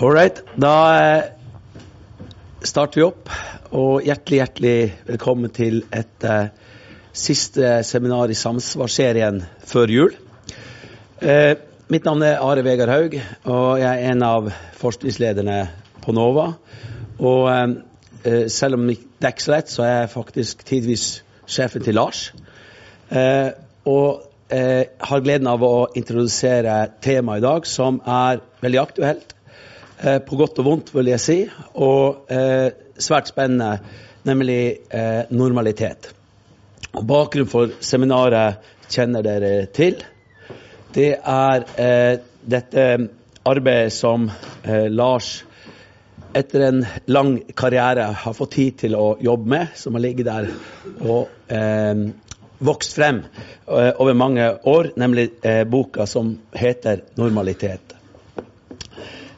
Right. Da eh, starter vi opp. Og hjertelig, hjertelig velkommen til et uh, siste seminar i Samsvarsserien før jul. Uh, mitt navn er Are Vegard Haug, og jeg er en av forskningslederne på NOVA. Og eh, selv om det ikke er så lett, så er jeg faktisk tidvis sjefen til Lars. Og har gleden av å introdusere temaet i dag, som er veldig aktuelt Eh, på godt og vondt, vil jeg si, og eh, svært spennende, nemlig eh, normalitet. Og Bakgrunnen for seminaret kjenner dere til. Det er eh, dette arbeidet som eh, Lars etter en lang karriere har fått tid til å jobbe med, som har ligget der og vokst frem over mange år, nemlig boka som heter 'Normalitet'.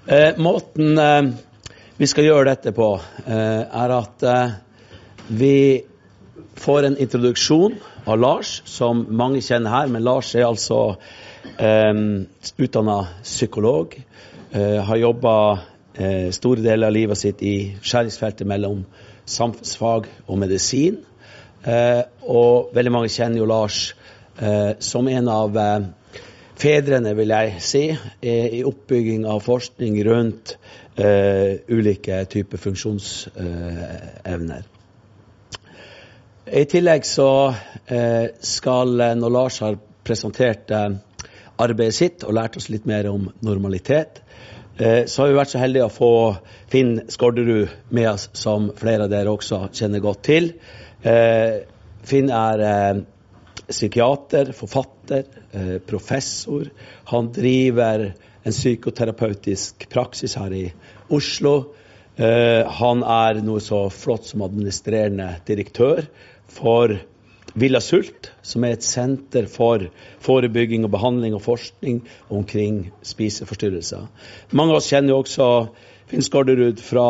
Eh, måten eh, vi skal gjøre dette på, eh, er at eh, vi får en introduksjon av Lars, som mange kjenner her. Men Lars er altså eh, utdanna psykolog. Eh, har jobba eh, store deler av livet sitt i skjæringsfeltet mellom samfunnsfag og medisin. og veldig mange kjenner jo Lars som en av fedrene, vil jeg si, i oppbygging av forskning rundt uh, ulike typer funksjonsevner. Uh, I tillegg så uh, skal, når Lars har presentert arbeidet sitt og lært oss litt mer om normalitet, så har vi vært så heldige å få Finn Skårderud med oss, som flere av dere også kjenner godt til. Finn er psykiater, forfatter, eh, professor. Han driver en psykoterapeutisk praksis her i Oslo. Eh, han er noe så flott som administrerende direktør for Villa Sult, som er et senter for forebygging og behandling og forskning omkring spiseforstyrrelser. Mange av oss kjenner jo også Finn Skårderud fra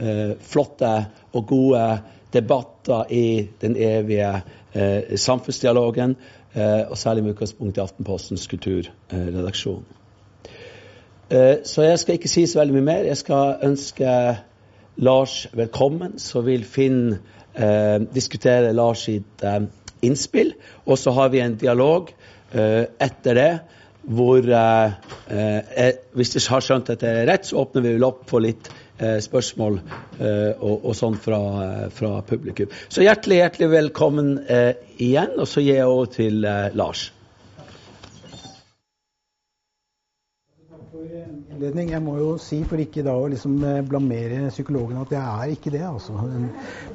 eh, flotte og gode debatter i den evige eh, samfunnsdialogen, eh, og særlig med utgangspunkt i Aftenpostens kulturredaksjon. Eh, så jeg skal ikke si så veldig mye mer. Jeg skal ønske Lars velkommen. Så vil Finn eh, diskutere Lars sitt eh, innspill, og så har vi en dialog eh, etter det hvor Hvis jeg har skjønt dette rett, så åpner vi vel opp for litt spørsmål eh, og, og sånn fra, fra, publikum. Så hjertelig, hjertelig velkommen eh, igjen. Og så gir jeg over til Lars. Jeg må jo si, for ikke da å liksom blamere psykologen, at jeg er ikke det. altså.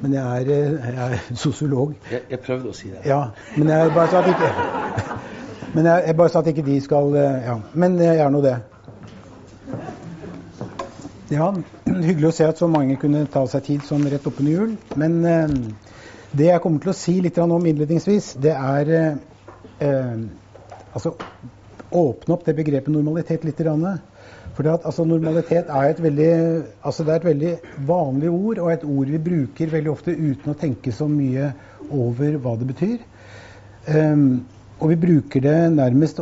Men jeg er, jeg er sosiolog. Jeg, jeg, prøvde å si det. Ja, Men jeg bare sa at ikke, men jeg, jeg bare sa at ikke de skal Ja, men jeg er nå det. Ja, hyggelig å se at så mange kunne ta seg tid sånn rett oppunder jul. Men eh, det jeg kommer til å si litt om innledningsvis, det er eh, eh altså åpne opp det begrepet normalitet litt. For altså, normalitet er et, veldig, altså, det er et veldig vanlig ord, og et ord vi bruker veldig ofte uten å tenke så mye over hva det betyr. Um, og vi bruker det nærmest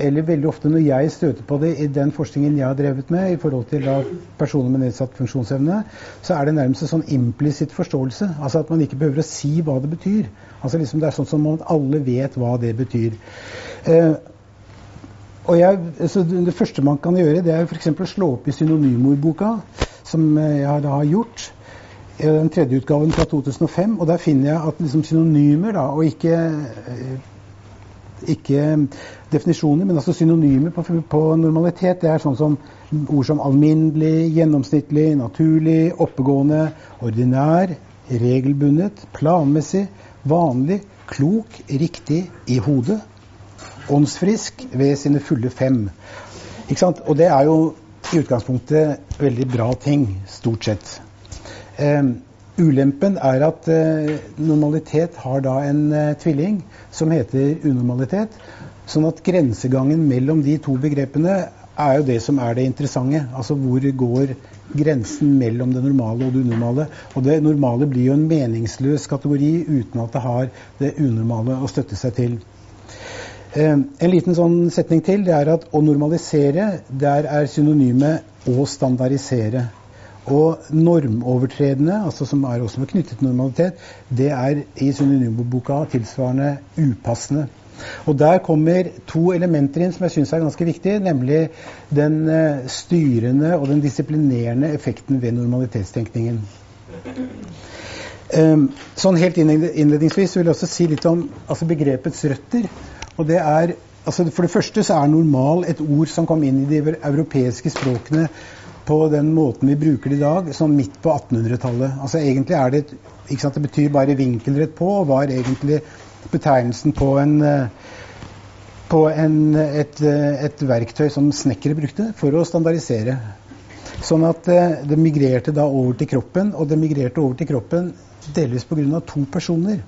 eller veldig ofte når jeg støter på det i den forskningen jeg har drevet med i forhold til personer med nedsatt funksjonsevne, så er det nærmest en sånn implisitt forståelse. Altså at man ikke behøver å si hva det betyr. Altså liksom Det er sånn som at alle vet hva det betyr. Eh, og jeg, så Det første man kan gjøre, det er f.eks. å slå opp i synonymordboka, som jeg har gjort. Den tredje utgaven fra 2005. Og der finner jeg at liksom synonymer, da, og ikke eh, ikke definisjoner, men altså synonymer på, på, normalitet. Det er sånn som ord som alminnelig, gjennomsnittlig, naturlig, oppegående, ordinær, regelbundet, planmessig, vanlig, klok, riktig, i hodet. Åndsfrisk ved sine fulle fem. Ikke sant? Og det er jo i utgangspunktet veldig bra ting, stort sett. Um, Ulempen er at eh, normalitet har da en eh, tvilling som heter unormalitet. Sånn at grensegangen mellom de to begrepene er jo det som er det interessante. Altså hvor går grensen mellom det normale og det unormale. Og det normale blir jo en meningsløs kategori uten at det har det unormale å støtte seg til. Eh, en liten sånn setning til det er at å normalisere der er synonymet å standardisere. Og normovertredende, altså som er også knyttet til normalitet, det er i synonymboka tilsvarende upassende. Og Der kommer to elementer inn som jeg syns er ganske viktige, nemlig den eh, styrende og den disiplinerende effekten ved normalitetstenkningen. Um, sånn helt innledningsvis vil jeg også si litt om altså begrepets røtter. Og det er, altså For det første så er normal et ord som kom inn i de europeiske språkene på den måten vi bruker det i dag, sånn midt på 1800-tallet. Altså Egentlig er det ikke sant, Det betyr bare vinkelrett på, og var egentlig betegnelsen på en på en, et, et, verktøy som snekkere brukte for å standardisere. Sånn at eh, det migrerte da over til kroppen, og det migrerte over til kroppen delvis pga. to personer.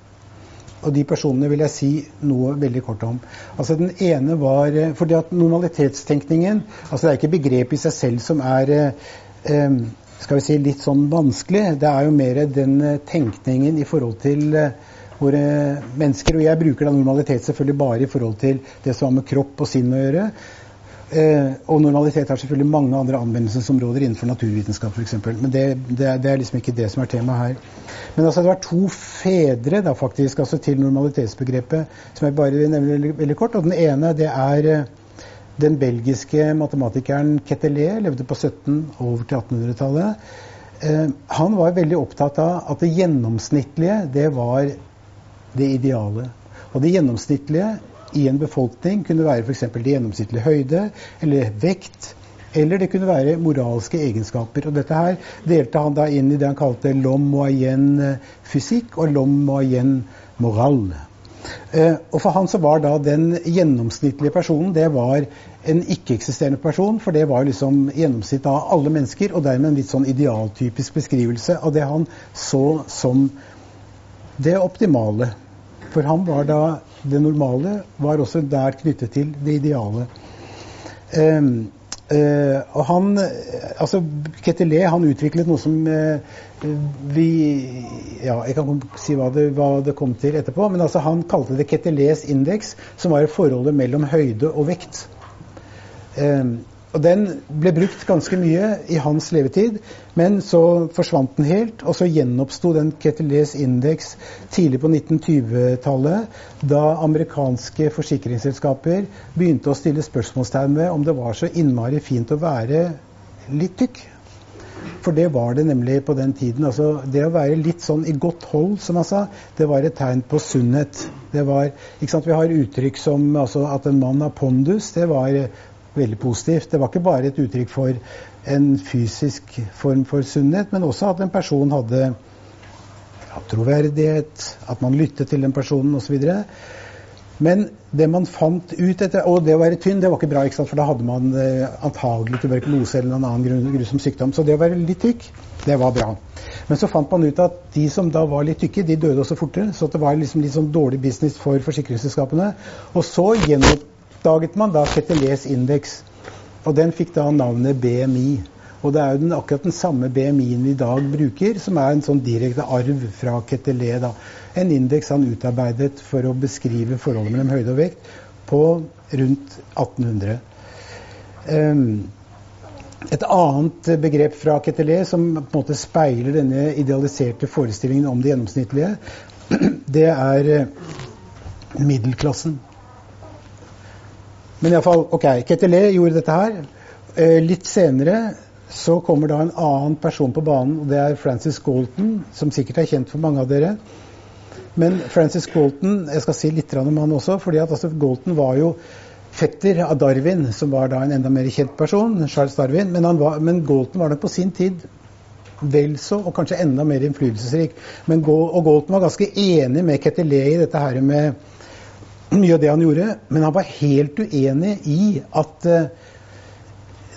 Og de personene vil jeg si noe veldig kort om. Altså Den ene var eh, fordi at normalitetstenkningen altså Det er ikke begrepet i seg selv som er eh, skal vi si, litt sånn vanskelig. Det er jo mer den eh, tenkningen i forhold til våre mennesker. Og jeg bruker da normalitet selvfølgelig bare i forhold til det som har med kropp og sinn å gjøre. Eh, og normalitet har selvfølgelig mange andre anvendelsesområder innenfor naturvitenskap f.eks. Men det, det, det, er liksom ikke det som er temaet her. Men altså, det var to fedre da faktisk, altså til normalitetsbegrepet som jeg bare nevner veldig, veldig kort. Og den ene det er eh, den belgiske matematikeren Ketelé, levde på 17- over til 1800-tallet. Eh, han var veldig opptatt av at det gjennomsnittlige, det var det ideale. Og det gjennomsnittlige i en befolkning kunne være f.eks. det gjennomsnittlige høyde eller vekt. Eller det kunne være moralske egenskaper. Og dette her delte han da inn i det han kalte lom moyen fysikk og lom moyen moral. Eh, og for han så var da den gjennomsnittlige personen det var en ikke-eksisterende person, for det var liksom gjennomsnitt av alle mennesker, og dermed en litt sånn idealtypisk beskrivelse av det han så som det optimale. For han var da det normale var også der knyttet til det ideale. Um, uh, og han, altså Ketelé han utviklet noe som uh, vi ja, Jeg kan si hva det, hva det, kom til etterpå. Men altså han kalte det Ketelés indeks, som var forholdet mellom høyde og vekt. Um, og Den ble brukt ganske mye i hans levetid, men så forsvant den helt. Og så gjenoppsto den Ketelés indeks tidlig på 1920-tallet, da amerikanske forsikringsselskaper begynte å stille spørsmålstegn ved om det var så innmari fint å være litt tykk. For det var det nemlig på den tiden. Altså, det å være litt sånn i godt hold, som han sa, det var et tegn på sunnhet. Det var, ikke sant, Vi har uttrykk som altså, at en mann har pondus. Det var veldig positivt. Det var ikke bare et uttrykk for en fysisk form for sunnhet, men også at en person hadde ja, troverdighet, at man lyttet til den personen osv. Men det man fant ut etter Og det å være tynn, det var ikke bra, ikke for da hadde man eh, antagelig tuberkulose eller en annen grusom sykdom. Så det å være litt tykk, det var bra. Men så fant man ut at de som da var litt tykke, de døde også fortere. Så det var liksom litt sånn dårlig business for forsikringsselskapene. Og så gjennom oppdaget man da Ketelés indeks. Og den fikk da navnet BMI. Og det er jo den, akkurat den samme BMI-en vi i dag bruker, som er en sånn direkte arv fra Ketelé. da. En indeks han utarbeidet for å beskrive forholdet mellom høyde og vekt på rundt 1800. Um, ehm, et annet begrep fra Ketelé som på en måte speiler denne idealiserte forestillingen om det gjennomsnittlige, det er eh, middelklassen. Men iallfall, OK. Ketelé gjorde dette her. Eh, litt senere så kommer da en annen person på banen, og det er Francis Galton, som sikkert er kjent for mange av dere. Men Francis Galton, jeg skal si litt om han også, fordi at altså, Galton var jo fetter av Darwin, som var da en enda mer kjent person, Charles Darwin. Men, var, men Galton var nok på sin tid vel så, og kanskje enda mer innflytelsesrik. Men, og Galton var ganske enig med Ketelé i dette her med mye av det han gjorde, men han var helt uenig i at uh,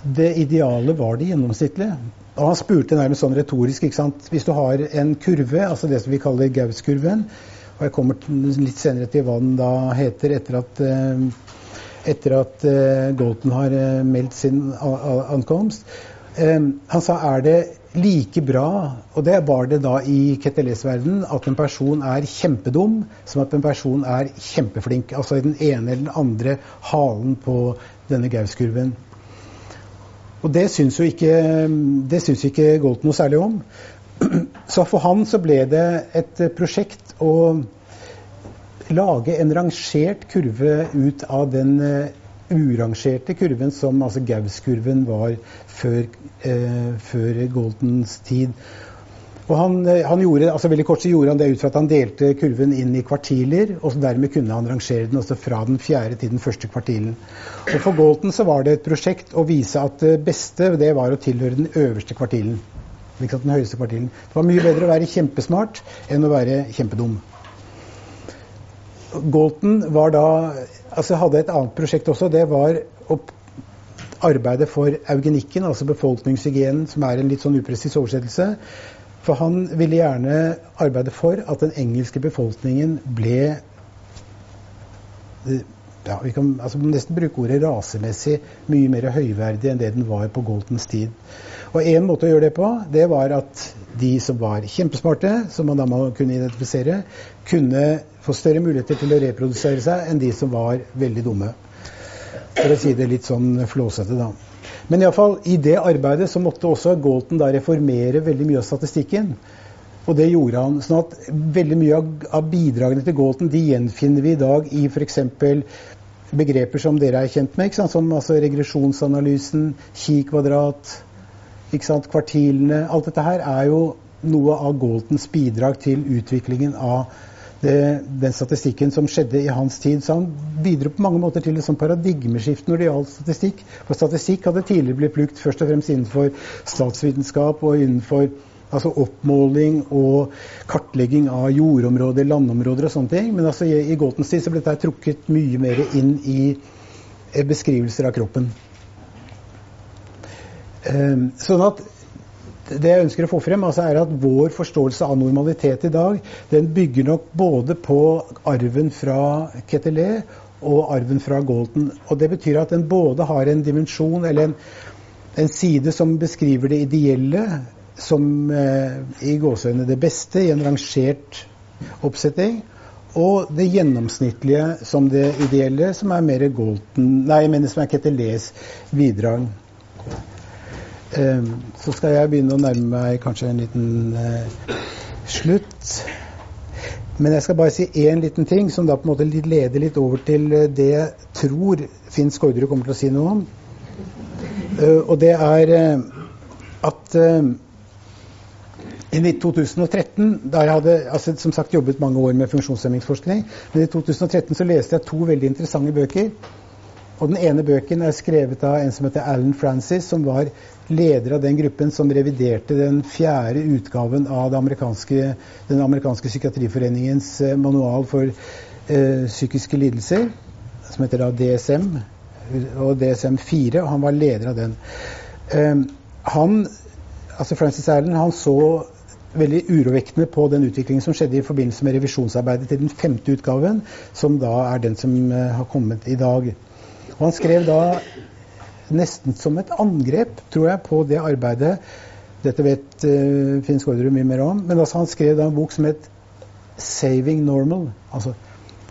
det ideale var det gjennomsnittlige. Og han spurte nærmest sånn retorisk ikke sant? Hvis du har en kurve, altså det som vi kaller Gauss-kurven, og jeg kommer litt senere til hva den da heter etter at, uh, etter at uh, Galton har meldt sin ankomst, han sa er det like bra, og det var det da i KTLS-verden, at en person er kjempedum som at en person er kjempeflink. Altså i den ene eller den andre halen på denne Gaus-kurven. Og det syns jo ikke, det syns ikke Golt noe særlig om. Så for han så ble det et prosjekt å lage en rangert kurve ut av den urangerte kurven som altså Gauss-kurven var før, eh, før Goldens tid. Og han, eh, han, gjorde, altså veldig kort så gjorde han det ut fra at han delte kurven inn i kvartiler, og dermed kunne han rangere den også fra den fjerde til den første kvartilen. Og For Galton så var det et prosjekt å vise at det beste det var å tilhøre den øverste kvartilen. Den høyeste kvartilen. Det var mye bedre å være kjempesmart enn å være kjempedum. Galton var da altså hadde et annet prosjekt også. Det var å arbeide for eugenikken, altså befolkningshygienen, som er en litt sånn upresis oversettelse. For han ville gjerne arbeide for at den engelske befolkningen ble ja, Vi kan altså, nesten bruke ordet rasemessig mye mer høyverdig enn det den var på Goltons tid. Og En måte å gjøre det på, det var at de som var kjempesmarte, som man da må kunne identifisere, kunne få større muligheter til å reprodusere seg enn de som var veldig dumme. For å si det litt sånn flåsete, da. Men iallfall i det arbeidet så måtte også Galton da reformere veldig mye av statistikken. Og det gjorde han. sånn at veldig mye av bidragene til Galton de gjenfinner vi i dag i f.eks. begreper som dere er kjent med, som altså regresjonsanalysen, ki-kvadrat, kvartilene Alt dette her er jo noe av Galtons bidrag til utviklingen av det, den statistikken som skjedde i hans tid. Så han bidro på mange måter til et sånt paradigmeskift når det gjaldt statistikk. For statistikk hadde tidligere blitt brukt først og fremst innenfor statsvitenskap og innenfor altså oppmåling og kartlegging av jordområder, landområder og sånne ting. Men altså i, i Galtons tid så ble dette trukket mye mer inn i eh, beskrivelser av kroppen. Um, sånn at det jeg ønsker å få frem, altså er at vår forståelse av normalitet i dag, den bygger nok både på arven fra Ketelé og arven fra Galton. Og det betyr at den både har en dimensjon, eller en, en side som beskriver det ideelle som eh, i gåseøynene det beste i en rangert oppsetting, og det gjennomsnittlige som det ideelle, som er mer Galton, nei, jeg mener som er Ketelés bidrag. Ehm, så skal jeg begynne å nærme meg kanskje en liten eh, slutt. Men jeg skal bare si én liten ting som da på en måte leder litt over til eh, det jeg tror Finn Skårderud kommer til å si noe om. Uh, og det er uh, at uh, i 2013, da jeg hadde altså, som sagt jobbet mange år med funksjonshemmingsforskning, men i 2013 så leste jeg to veldig interessante bøker. Og Den ene bøken er skrevet av en som heter Alan Francis, som var leder av den gruppen som reviderte den fjerde utgaven av amerikanske, den amerikanske psykiatriforeningens eh, manual for eh, psykiske lidelser, som heter da DSM, og DSM-4, og han var leder av den. Eh, han, altså Francis Allen han så veldig urovekkende på den utviklingen som skjedde i forbindelse med revisjonsarbeidet til den femte utgaven, som da er den som eh, har kommet i dag. Og han skrev da nesten som et angrep, tror jeg, på det arbeidet. Dette vet uh, Finn Skårderud mye mer om. Men altså, han skrev da en bok som het 'Saving Normal'. Altså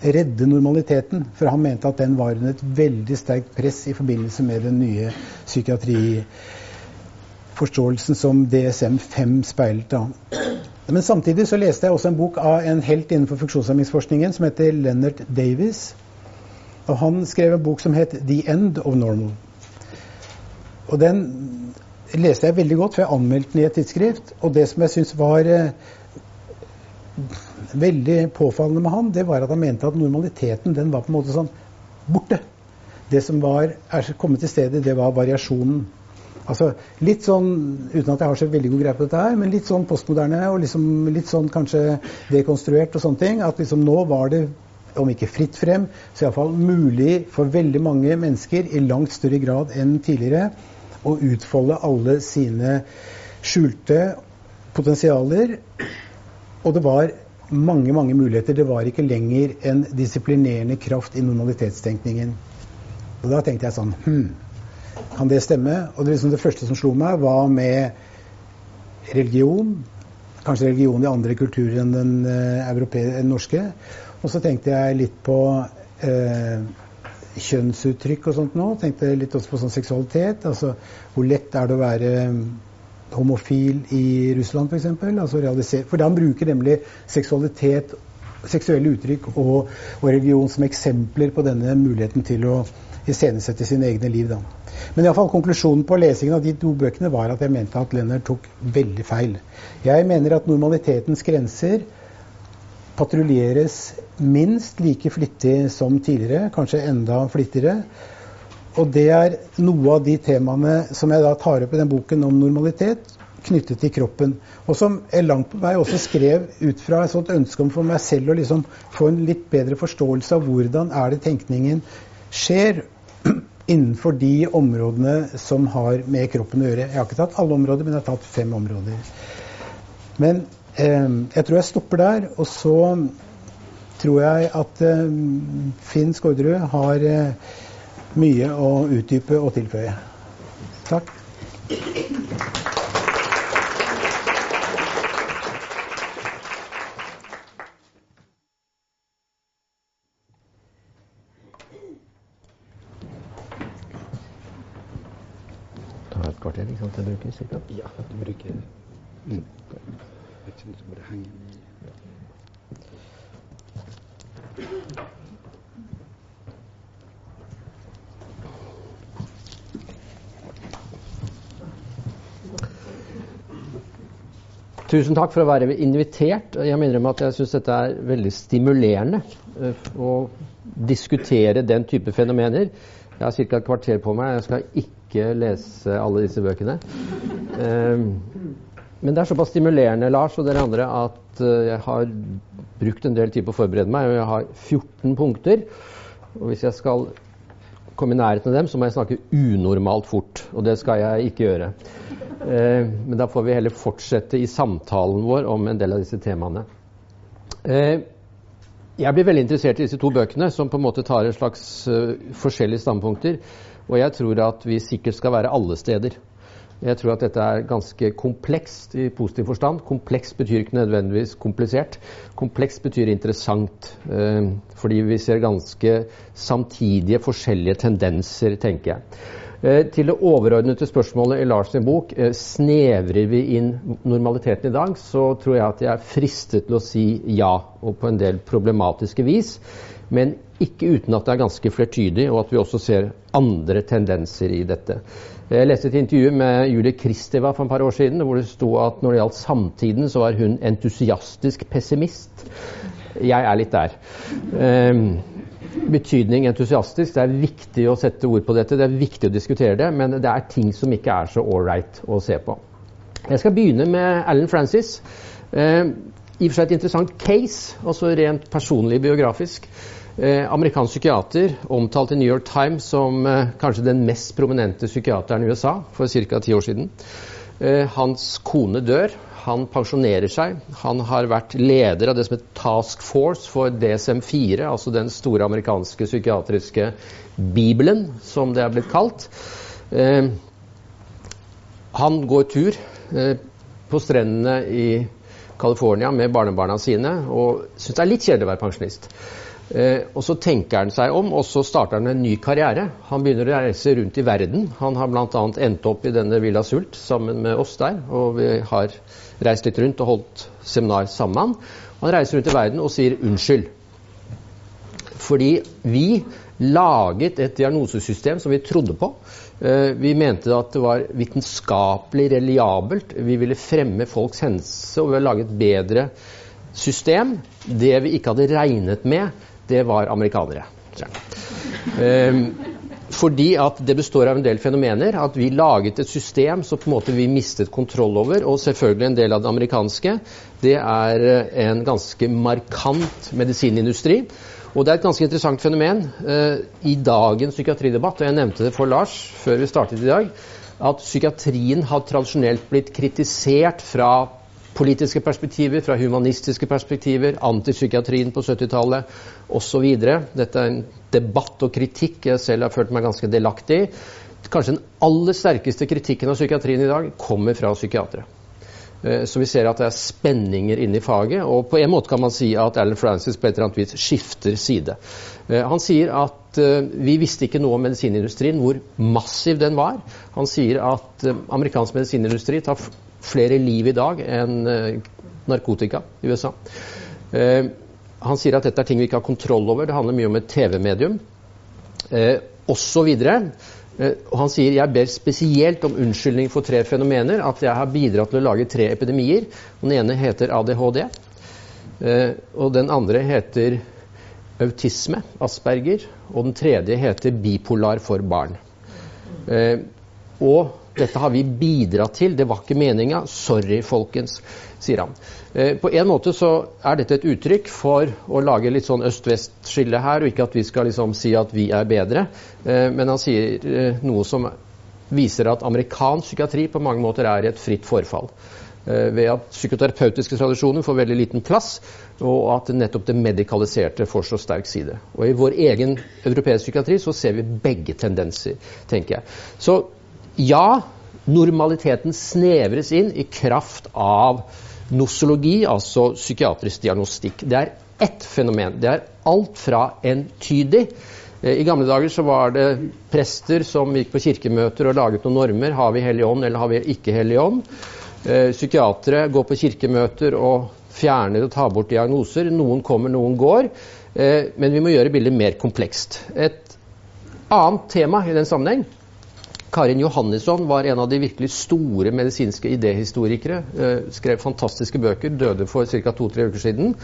redde normaliteten. For han mente at den var under et veldig sterkt press i forbindelse med den nye psykiatriforståelsen som DSM-5 speilet. da. Men samtidig så leste jeg også en bok av en helt innenfor funksjonshemmingsforskningen som heter Leonard Davies. Og han skrev en bok som het 'The End of Normal'. Og den leste jeg veldig godt, for jeg anmeldte den i et tidsskrift. Og det som jeg syns var eh, veldig påfallende med han, det var at han mente at normaliteten den var på en måte sånn borte. Det som var, er kommet til stedet, det var variasjonen. Altså litt sånn, uten at jeg har så veldig god greie på dette her, men litt sånn postmoderne og liksom litt sånn kanskje dekonstruert og sånne ting. At liksom nå var det om ikke fritt frem, så iallfall mulig for veldig mange mennesker i langt større grad enn tidligere å utfolde alle sine skjulte potensialer. Og det var mange mange muligheter. Det var ikke lenger en disiplinerende kraft i normalitetstenkningen. Og da tenkte jeg sånn hm, kan det stemme? Og det, liksom det første som slo meg, var med religion. Kanskje religion i andre kulturer enn den den norske. Og så tenkte jeg litt på uh, kjønnsuttrykk og sånt nå. Tenkte litt også på sånn seksualitet. Altså hvor lett er det å være homofil i Russland f.eks. Altså for han bruker nemlig seksualitet, seksuelle uttrykk og, og, religion som eksempler på denne muligheten til å iscenesette sine egne liv. Da. Men i fall, konklusjonen på lesingen av de to bøkene var at jeg mente at Lennart tok veldig feil. Jeg mener at normalitetens grenser patruljeres minst like flittig som tidligere, kanskje enda flittigere. Og det er noe av de temaene som jeg da tar opp i den boken om normalitet, knyttet til kroppen. Og som jeg langt på vei også skrev ut fra et sånt ønske om for meg selv å liksom få en litt bedre forståelse av hvordan er det tenkningen skjer innenfor de områdene som har med kroppen å gjøre. Jeg har ikke tatt alle områder, men jeg har tatt fem områder. Men jeg tror jeg stopper der. Og så tror jeg at eh, Finn Skårderud har eh, mye å utdype og tilføye. Takk. Ta et kvarter, ikke sant? Det bruker cirka? Ja, du bruker mm. Tusen takk for å være invitert. Jeg mener om at jeg syns dette er veldig stimulerende eh, å diskutere den type fenomener. Jeg har ca. et kvarter på meg. Jeg skal ikke lese alle disse bøkene. Men det er såpass stimulerende, Lars og dere andre, at eh, jeg har brukt en del tid på å forberede meg. og Jeg har 14 punkter. Og hvis jeg skal komme i nærheten av dem, så må jeg snakke unormalt fort. Og det skal jeg ikke gjøre. Eh, men da får vi heller fortsette i samtalen vår om en del av disse temaene. Eh, jeg blir veldig interessert i disse to bøkene, som på en måte tar en slags uh, forskjellige standpunkter. Og jeg tror at vi sikkert skal være alle steder. Jeg tror at dette er ganske komplekst i positiv forstand. Komplekst betyr ikke nødvendigvis komplisert. Komplekst betyr interessant. Uh, fordi vi ser ganske samtidige forskjellige tendenser, tenker jeg. Eh, til det overordnede spørsmålet i Lars sin bok eh, snevrer vi inn normaliteten i dag, så tror jeg at jeg er fristet til å si ja, og på en del problematiske vis. Men ikke uten at det er ganske flertydig, og at vi også ser andre tendenser i dette. Jeg leste et intervju med Julie Kristeva for et par år siden hvor det sto at når det gjaldt samtiden, så var hun entusiastisk pessimist. Jeg er litt der. Um, betydning entusiastisk. Det er viktig å sette ord på dette, det er viktig å diskutere det, men det er ting som ikke er så ålreit å se på. Jeg skal begynne med Alan Francis. Um, I og for seg et interessant case, altså rent personlig biografisk. Eh, amerikansk psykiater, omtalt i New York Times som eh, kanskje den mest prominente psykiateren i USA for ca. ti år siden. Eh, hans kone dør. Han pensjonerer seg. Han har vært leder av det som heter Task Force for DSM-4, altså den store amerikanske psykiatriske bibelen, som det er blitt kalt. Han går tur på strendene i California med barnebarna sine og syns det er litt kjedelig å være pensjonist. Eh, og Så tenker han seg om, og så starter han en ny karriere. Han begynner å reise rundt i verden. Han har bl.a. endt opp i denne Villa Sult sammen med oss der. Og vi har reist litt rundt og holdt seminar sammen. Han reiser rundt i verden og sier unnskyld. Fordi vi laget et diagnosesystem som vi trodde på. Eh, vi mente at det var vitenskapelig reliabelt. Vi ville fremme folks hendelse, og vi har laget et bedre system. Det vi ikke hadde regnet med, det var amerikanere. Um, fordi at det består av en del fenomener. At vi laget et system som på en måte vi mistet kontroll over. Og selvfølgelig en del av det amerikanske. Det er eh, en ganske markant medisinindustri. Og det er et ganske interessant fenomen uh, i dagens psykiatridebatt, og jeg nevnte det for Lars før vi startet i dag, at psykiatrien har tradisjonelt blitt kritisert fra politiske perspektiver, fra humanistiske perspektiver, antipsykiatrien på 70-tallet osv. Dette er en debatt og kritikk jeg selv har følt meg ganske delaktig i. kanskje den aller sterkeste kritikken av psykiatrien i dag kommer fra psykiatere. Eh, så vi ser at det er spenninger inne i faget. Og på en måte kan man si at Alan Francis på et eller annet vis skifter side. Eh, han sier at eh, vi visste ikke noe om medisinindustrien, hvor massiv den var. Han sier at amerikansk medisinindustri tar flere liv i dag enn narkotika i USA. Han sier at dette er ting vi ikke har kontroll over. Det handler mye om et TV-medium. Eh, og han sier jeg ber spesielt om unnskyldning for tre fenomener. At jeg har bidratt til å lage tre epidemier. Den ene heter ADHD. Eh, og den andre heter autisme, Asperger. Og den tredje heter bipolar for barn. Eh, og dette har vi bidratt til. Det var ikke meninga. Sorry, folkens, sier han. Eh, på en måte så er dette et uttrykk for å lage litt sånn øst-vest-skille her, og ikke at vi skal liksom si at vi er bedre. Eh, men han sier eh, noe som viser at amerikansk psykiatri på mange måter er i et fritt forfall. Ved at psykoterapeutiske tradisjoner får veldig liten plass, og at nettopp det medikaliserte får så sterk side. Og I vår egen europeiske psykiatri så ser vi begge tendenser, tenker jeg. Så ja, normaliteten snevres inn i kraft av nosologi, altså psykiatrisk diagnostikk. Det er ett fenomen. Det er alt fra entydig eh, i gamle dager så var det prester som gikk på kirkemøter og laget noen normer. Har vi Hellig Ånd, eller har vi ikke Hellig Ånd? Eh, psykiatere går på kirkemøter og fjerner og tar bort diagnoser. Noen kommer, noen går. Eh, men vi må gjøre bildet mer komplekst. Et annet tema i den sammenheng Karin Johannisson var en av de virkelig store medisinske idéhistorikere. Eh, skrev fantastiske bøker, døde for ca. to-tre uker siden.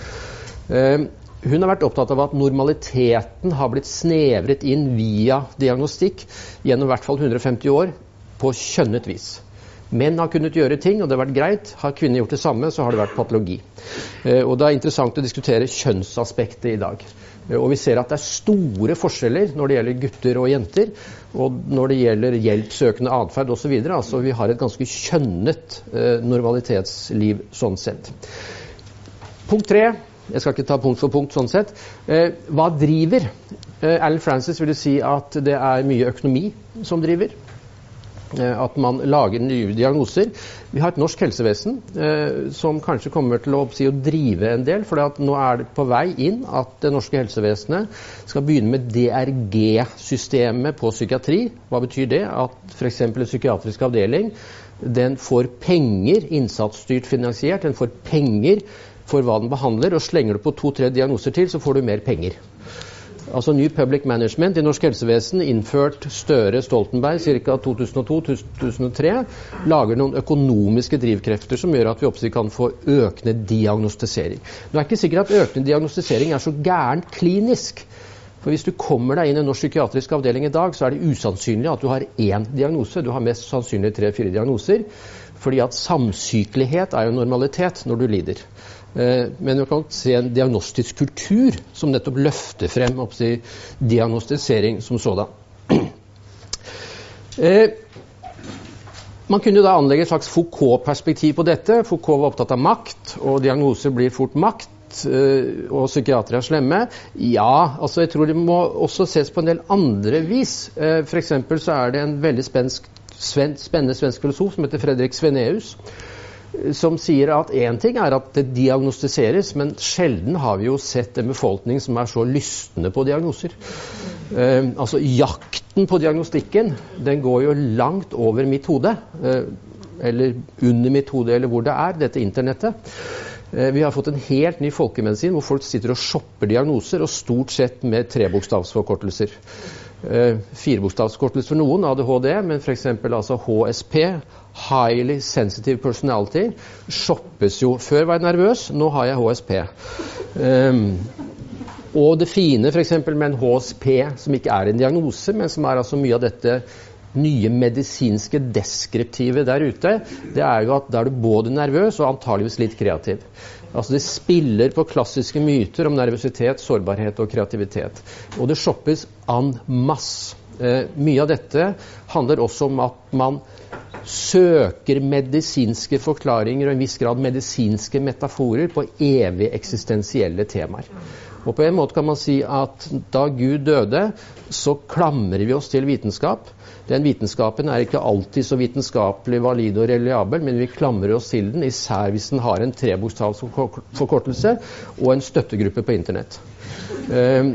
Eh, hun har vært opptatt av at normaliteten har blitt snevret inn via diagnostikk gjennom i hvert fall 150 år på kjønnet vis. Menn har kunnet gjøre ting, og det har vært greit. Har kvinner gjort det samme, så har det vært patologi. Eh, og Det er interessant å diskutere kjønnsaspektet i dag. Og vi ser at det er store forskjeller når det gjelder gutter og jenter, og når det gjelder hjelpsøkende atferd osv. Altså, vi har et ganske kjønnet eh, normalitetsliv sånn sett. Punkt tre. Jeg skal ikke ta punkt for punkt sånn sett. Eh, hva driver? Eh, Alan Francis ville si at det er mye økonomi som driver. Eh, at man lager nye diagnoser. Vi har et norsk helsevesen eh, som kanskje kommer til å, si, å drive en del. For nå er det på vei inn at det norske helsevesenet skal begynne med DRG-systemet på psykiatri. Hva betyr det? At f.eks. en psykiatrisk avdeling den får penger, innsatsstyrt finansiert, den får penger for hva den behandler. og Slenger du på to-tre diagnoser til, så får du mer penger altså ny Public Management i norsk helsevesen, innført Støre Stoltenberg ca. 2002-2003, lager noen økonomiske drivkrefter som gjør at vi oppsikt kan få økende diagnostisering. Nå er ikke sikkert at økende diagnostisering er så gærent klinisk. For Hvis du kommer deg inn i en norsk psykiatrisk avdeling i dag, så er det usannsynlig at du har én diagnose. Du har mest sannsynlig tre-fire diagnoser. Fordi at samsykelighet er jo normalitet når du lider. Eh, men vi kan se en diagnostisk kultur som nettopp løfter frem si, diagnostisering som sådan. Eh, man kunne da anlegge et slags Foucault-perspektiv på dette. Foucault var opptatt av makt, og diagnoser blir fort makt. Eh, og psykiatere er slemme. Ja, altså jeg tror det må også ses på en del andre vis. F.eks. så er det en veldig spennende svensk filosof som heter Fredrik Sveneus som sier at én ting er at det diagnostiseres, men sjelden har vi jo sett en befolkning som er så lystne på diagnoser. Eh, altså Jakten på diagnostikken den går jo langt over mitt hode. Eh, eller under mitt hode, eller hvor det er, dette internettet. Eh, vi har fått en helt ny folkemedisin hvor folk sitter og shopper diagnoser, og stort sett med trebokstavsforkortelser. Eh, Firebokstavsforkortelse for noen, ADHD, men f.eks. altså HSP, Highly Sensitive Personality, shoppes jo. Før var jeg nervøs, nå har jeg HSP. Um, ehm, og det fine f.eks. med en HSP, som ikke er en diagnose, men som er altså mye av dette nye medisinske deskriptive der ute, det er jo at da er du både nervøs og antageligvis litt kreativ. Altså Det spiller på klassiske myter om nervøsitet, sårbarhet og kreativitet. Og det shoppes en masse. Eh, mye av dette handler også om at man søker medisinske forklaringer og en viss grad medisinske metaforer på evig eksistensielle temaer. Og på en måte kan man si at da Gud døde, så klamrer vi oss til vitenskap. Den vitenskapen er ikke alltid så vitenskapelig valid og reliabel, men vi klamrer oss til den, især hvis den har en trebokstavsforkortelse og en støttegruppe på Internett. Ehm,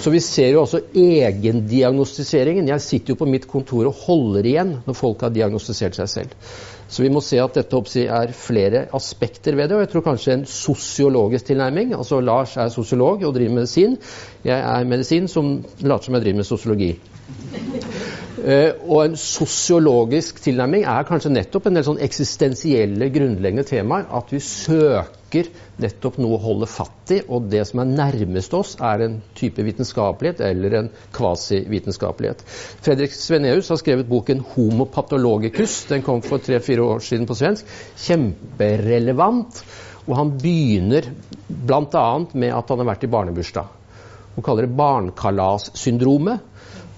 så vi ser jo også egendiagnostiseringen. Jeg sitter jo på mitt kontor og holder igjen når folk har diagnostisert seg selv. Så vi må se at dette er flere aspekter ved det. Og jeg tror kanskje en sosiologisk tilnærming. Altså Lars er sosiolog og driver medisin. Jeg er medisin som later som jeg driver med sosiologi. Uh, og en sosiologisk tilnærming er kanskje nettopp en del sånn eksistensielle, grunnleggende temaer. At vi søker nettopp noe å holde fatt i, og det som er nærmest oss, er en type vitenskapelighet eller en kvasivitenskapelighet. Fredrik Sveneus har skrevet boken 'Homo patologicus'. Den kom for tre-fire år siden på svensk. Kjemperelevant. Og han begynner bl.a. med at han har vært i barnebursdag. Hun kaller det barnkalassyndromet.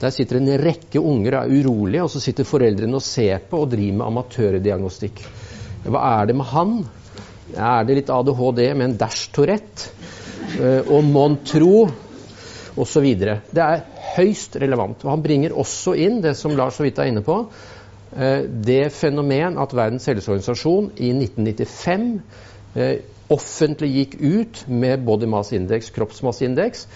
Der sitter en rekke unger og er urolige, og så sitter foreldrene og ser på og driver med amatørdiagnostikk. Hva er det med han? Er det litt ADHD med en dash Tourette? Uh, og mon tro? Osv. Det er høyst relevant. Og han bringer også inn det som Lars så vidt er inne på, uh, det fenomen at Verdens helseorganisasjon i 1995 uh, eh, offentlig gikk ut med body mass index, kroppsmasseindeks,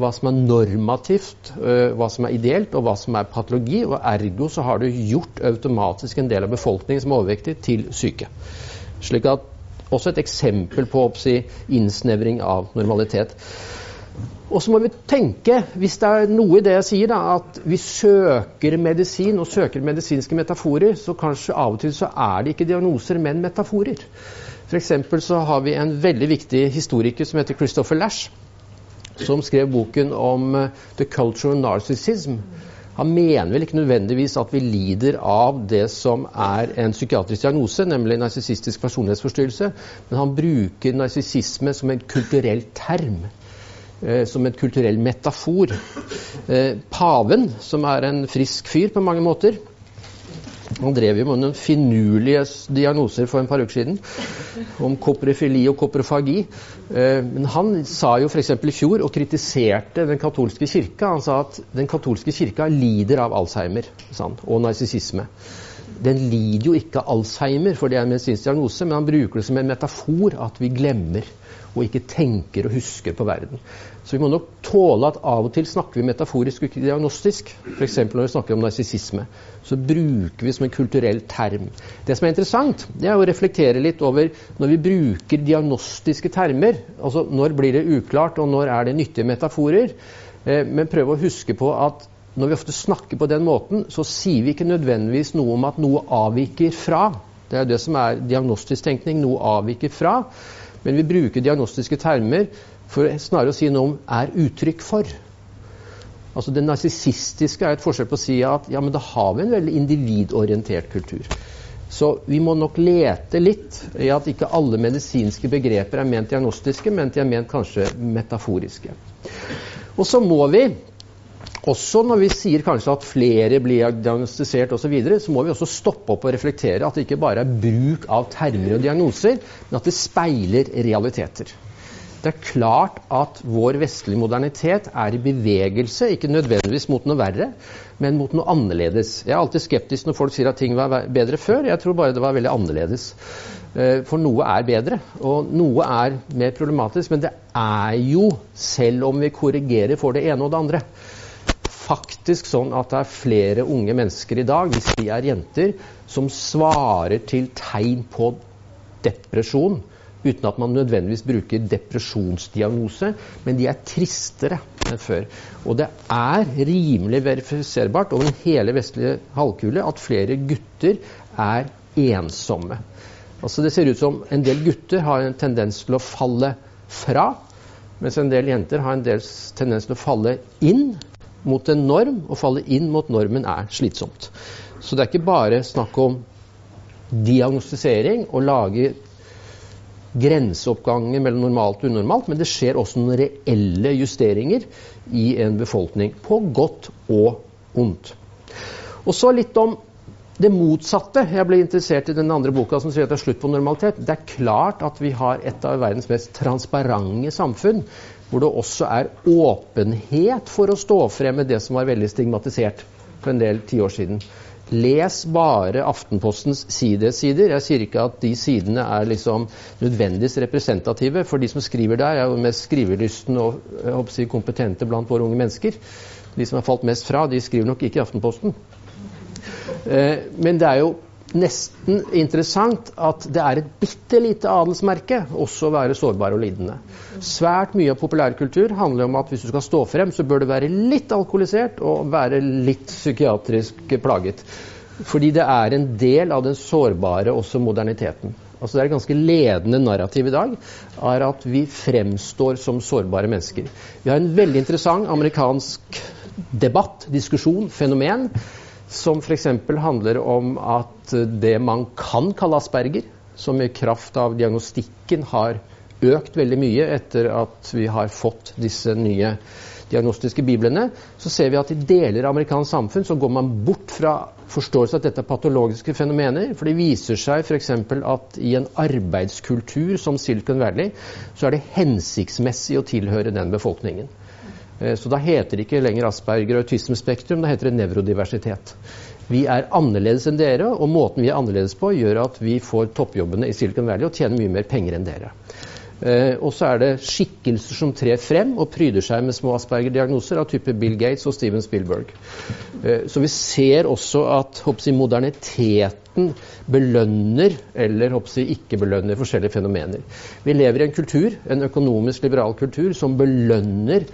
hva som er normativt, hva som er ideelt, og hva som er patologi. Og ergo så har du gjort automatisk en del av befolkningen som er overvektig, til syke. Slik at også et eksempel på oppsi, innsnevring av normalitet. Og så må vi tenke, hvis det er noe i det jeg sier, da, at vi søker medisin og søker medisinske metaforer, så kanskje av og til så er det ikke diagnoser, men metaforer. F.eks. så har vi en veldig viktig historiker som heter Christopher Lash som skrev boken om uh, 'The Culture of Narcissism'. Han mener vel ikke nødvendigvis at vi lider av det som er en psykiatrisk diagnose, nemlig narsissistisk personlighetsforstyrrelse, men han bruker narsissisme som en kulturell term. Eh, som en kulturell metafor. Eh, paven, som er en frisk fyr på mange måter, han drev jo med noen finurlige diagnoser for en par uker siden om koprofili og koprofagi. Eh, men han sa jo f.eks. i fjor og kritiserte den katolske kirka. Han sa at den katolske kirka lider av Alzheimer han, og narsissisme. Den lider jo ikke av Alzheimer, for det er en medisinsk diagnose, men han bruker det som en metafor at vi glemmer og ikke tenker og husker på verden. Så vi må nok tåle at av og til snakker vi metaforisk og ikke diagnostisk. F.eks. når vi snakker om narsissisme. Så bruker vi som en kulturell term. Det som er interessant, det er å reflektere litt over når vi bruker diagnostiske termer. Altså når blir det uklart, og når er det nyttige metaforer? Eh, men prøve å huske på at når vi ofte snakker på den måten, så sier vi ikke nødvendigvis noe om at noe avviker fra. Det er det som er diagnostisk tenkning. Noe avviker fra. Men vi bruker diagnostiske termer for snarere å si noe om er uttrykk for. Altså Det narsissistiske er et forskjell på å si at ja, men da har vi en veldig individorientert kultur. Så vi må nok lete litt i at ikke alle medisinske begreper er ment diagnostiske, men de er ment kanskje metaforiske. Og så må vi også når vi sier kanskje at flere blir diagnostisert osv., så, videre, så må vi også stoppe opp og reflektere at det ikke bare er bruk av termer og diagnoser, men at det speiler realiteter. Det er klart at vår vestlige modernitet er i bevegelse, ikke nødvendigvis mot noe verre, men mot noe annerledes. Jeg er alltid skeptisk når folk sier at ting var bedre før. Jeg tror bare det var veldig annerledes. Eh, for noe er bedre, og noe er mer problematisk. Men det er jo, selv om vi korrigerer for det ene og det andre, faktisk sånn at det er flere unge mennesker i dag, hvis de er jenter, som svarer til tegn på depresjon uten at man nødvendigvis bruker depresjonsdiagnose, men de er tristere enn før. Og det er rimelig verifiserbart over hele vestlige halvkule at flere gutter er ensomme. Altså Det ser ut som en del gutter har en tendens til å falle fra, mens en del jenter har en del tendens til å falle inn mot en norm, og falle inn mot normen er slitsomt. Så det er ikke bare snakk om diagnostisering og lage grenseoppganger mellom normalt og unormalt, men det skjer også noen reelle justeringer i en befolkning, på godt og ondt. Og så litt om det motsatte. Jeg ble interessert i den andre boka som sier at det er slutt på normalitet. Det er klart at vi har et av verdens mest transparente samfunn hvor det også er åpenhet for å stå frem med det som var veldig stigmatisert for en del tiår siden. Les bare Aftenpostens sidesider. Jeg sier ikke at de sidene er liksom nødvendigvis representative, for de som skriver der, er jo mest skrivelystne og håper kompetente blant våre unge mennesker. De som har falt mest fra, de skriver nok ikke i Aftenposten. Eh, men det er jo nesten interessant at det er et bitte lite adelsmerke også å være sårbar og lidende. Svært mye av populærkultur handler om at hvis du skal stå frem, så bør du være litt alkoholisert og være litt psykiatrisk plaget. Fordi det er en del av den sårbare også moderniteten. Altså Det er et ganske ledende narrativ i dag er at vi fremstår som sårbare mennesker. Vi har en veldig interessant amerikansk debatt, diskusjon, fenomen som f.eks. handler om at det man kan kalle asperger, som i kraft av diagnostikken har økt veldig mye etter at vi har fått disse nye diagnostiske biblene, så ser vi at i deler av amerikansk samfunn så går man bort fra forståelse av at dette er patologiske fenomener. For det viser seg f.eks. at i en arbeidskultur som Silicon Valley, så er det hensiktsmessig å tilhøre den befolkningen. Eh, så da heter det ikke lenger Asperger og autismespektrum, da heter det nevrodiversitet. Vi er annerledes enn dere, og måten vi er annerledes på, gjør at vi får toppjobbene i Silicon Valley og tjener mye mer penger enn dere. Eh, og så er det skikkelser som trer frem og pryder seg med små Asperger-diagnoser av type Bill Gates og Steven Spielberg. Eh, så vi ser også at jeg, moderniteten belønner eller jeg, ikke belønner forskjellige fenomener. Vi lever i en kultur, en økonomisk liberal kultur, som belønner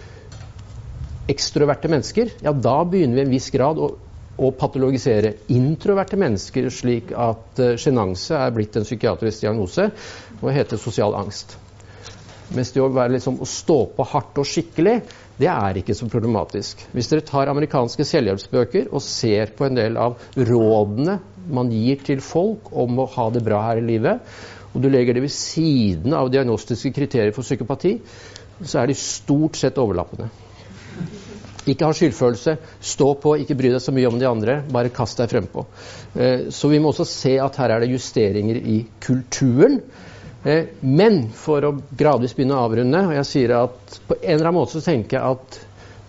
ekstroverte mennesker, ja, da begynner vi i en viss grad å, å patologisere introverte mennesker, slik at sjenanse uh, er blitt en psykiatrisk diagnose og heter sosial angst. Mens det å, være liksom, å stå på hardt og skikkelig, det er ikke så problematisk. Hvis dere tar amerikanske selvhjelpsbøker og ser på en del av rådene man gir til folk om å ha det bra her i livet, og du legger det ved siden av diagnostiske kriterier for psykopati, så er de stort sett overlappende. Ikke ha skyldfølelse. Stå på, ikke bry deg så mye om de andre. Bare kast deg frempå. Eh, så vi må også se at her er det justeringer i kulturen. Eh, men for å gradvis begynne å avrunde og jeg sier at På en eller annen måte så tenker jeg at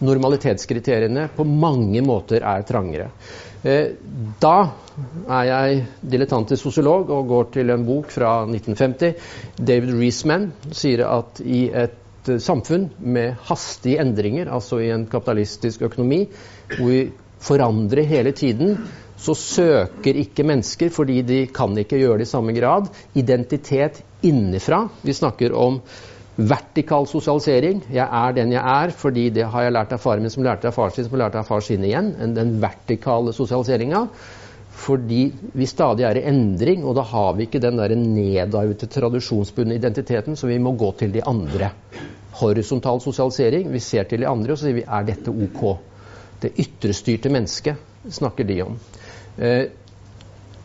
normalitetskriteriene på mange måter er trangere. Eh, da er jeg dilettantisk sosiolog og går til en bok fra 1950. David Reesman sier at i et Eh, samfunn med hastige endringer, altså i en kapitalistisk økonomi, hvor vi forandrer hele tiden, så søker ikke mennesker, fordi de kan ikke gjøre det i samme grad, identitet innenfra. Vi snakker om vertikal sosialisering. Jeg er den jeg er fordi det har jeg lært av faren min, som lærte av far sin, som lærte av far sin igjen. Den vertikale sosialiseringa. Fordi vi stadig er i endring, og da har vi ikke den der nedarvete, tradisjonsbundne identiteten, så vi må gå til de andre horisontal sosialisering. Vi ser til de andre og så sier vi er dette ok. Det ytrestyrte mennesket snakker de om. Eh,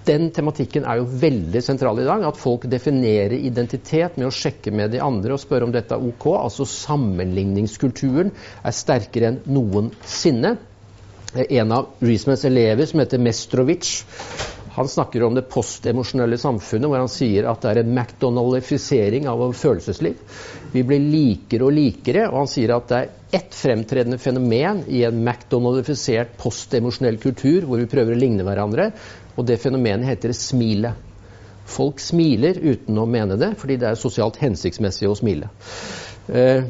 den tematikken er jo veldig sentral i dag. At folk definerer identitet med å sjekke med de andre og spørre om dette er ok. Altså sammenligningskulturen er sterkere enn noensinne. En av Reismans elever, som heter Mestrovic, han snakker om det postemosjonelle samfunnet, hvor han sier at det er en McDonaldifisering av vår følelsesliv. Vi blir likere og likere, og han sier at det er ett fremtredende fenomen i en McDonaldifisert postemosjonell kultur hvor vi prøver å ligne hverandre, og det fenomenet heter smilet. Folk smiler uten å mene det, fordi det er sosialt hensiktsmessig å smile. Eh,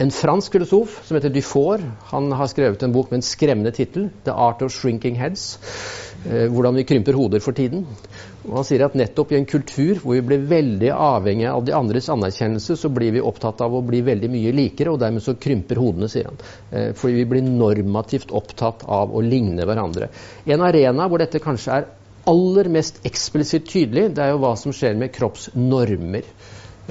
en fransk filosof som heter Dufour, han har skrevet en bok med en skremmende tittel, 'The Art of Shrinking Heads'. Eh, hvordan vi krymper hoder for tiden. Og han sier at nettopp i en kultur hvor vi blir veldig avhengig av de andres anerkjennelse, så blir vi opptatt av å bli veldig mye likere, og dermed så krymper hodene, sier han. Eh, fordi vi blir normativt opptatt av å ligne hverandre. En arena hvor dette kanskje er aller mest eksplisitt tydelig, det er jo hva som skjer med kroppsnormer.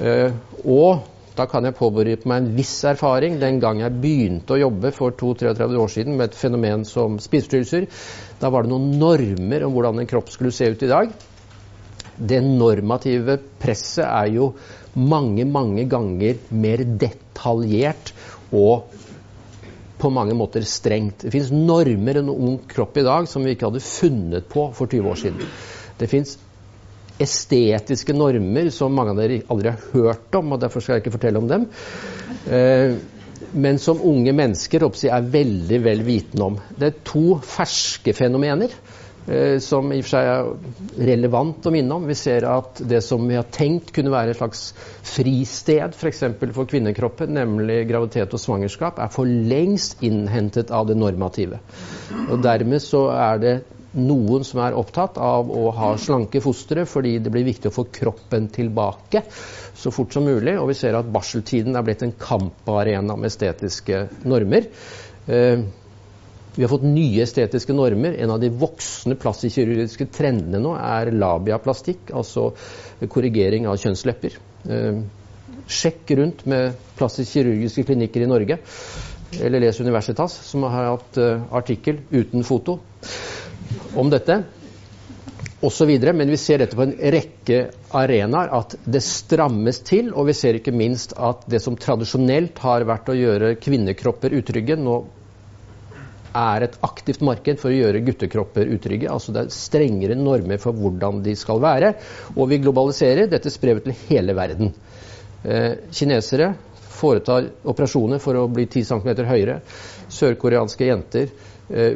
Eh, og da kan jeg påberope meg en viss erfaring den gang jeg begynte å jobbe for 32-33 år siden med et fenomen som spiseforstyrrelser. Da var det noen normer om hvordan en kropp skulle se ut i dag. Det normative presset er jo mange, mange ganger mer detaljert og på mange måter strengt. Det fins normer i en ung kropp i dag som vi ikke hadde funnet på for 20 år siden. Det fins estetiske normer som mange av dere aldri har hørt om, og derfor skal jeg ikke fortelle om dem. Eh, men som unge mennesker er veldig vel vitende om. Det er to ferske fenomener eh, som i og for seg er relevant å minne om. Vi ser at det som vi har tenkt kunne være et slags fristed f.eks. For, for kvinnekroppen, nemlig graviditet og svangerskap, er for lengst innhentet av det normative. Og Dermed så er det noen som er opptatt av å ha slanke fostre fordi det blir viktig å få kroppen tilbake så fort som mulig. Og vi ser at barseltiden er blitt en kamparena med estetiske normer. Eh, vi har fått nye estetiske normer. En av de voksne plastikkirurgiske trendene nå er labiaplastikk, altså korrigering av kjønnslepper. Eh, sjekk rundt med plastikkirurgiske klinikker i Norge, eller les Universitas, som har hatt uh, artikkel uten foto om dette Og så videre, Men vi ser dette på en rekke arenaer, at det strammes til. Og vi ser ikke minst at det som tradisjonelt har vært å gjøre kvinnekropper utrygge, nå er et aktivt marked for å gjøre guttekropper utrygge. Altså det er strengere normer for hvordan de skal være. Og vi globaliserer. Dette sprer til hele verden. Eh, kinesere foretar operasjoner for å bli 10 cm høyere. Sørkoreanske jenter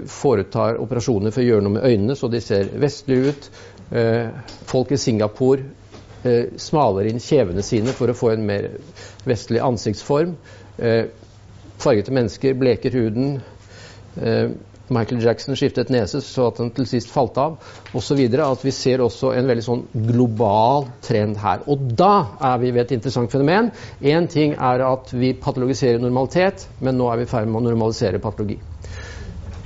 foretar operasjoner for å gjøre noe med øynene så de ser vestlige ut. Eh, folk i Singapore eh, smaler inn kjevene sine for å få en mer vestlig ansiktsform. Fargete mennesker bleker huden. Michael Jackson skiftet nese så at den til sist falt av, osv. At vi ser også en veldig sånn global trend her. Og da er vi ved et interessant fenomen. Én ting er at vi patologiserer normalitet, men nå er vi i ferd med å normalisere patologi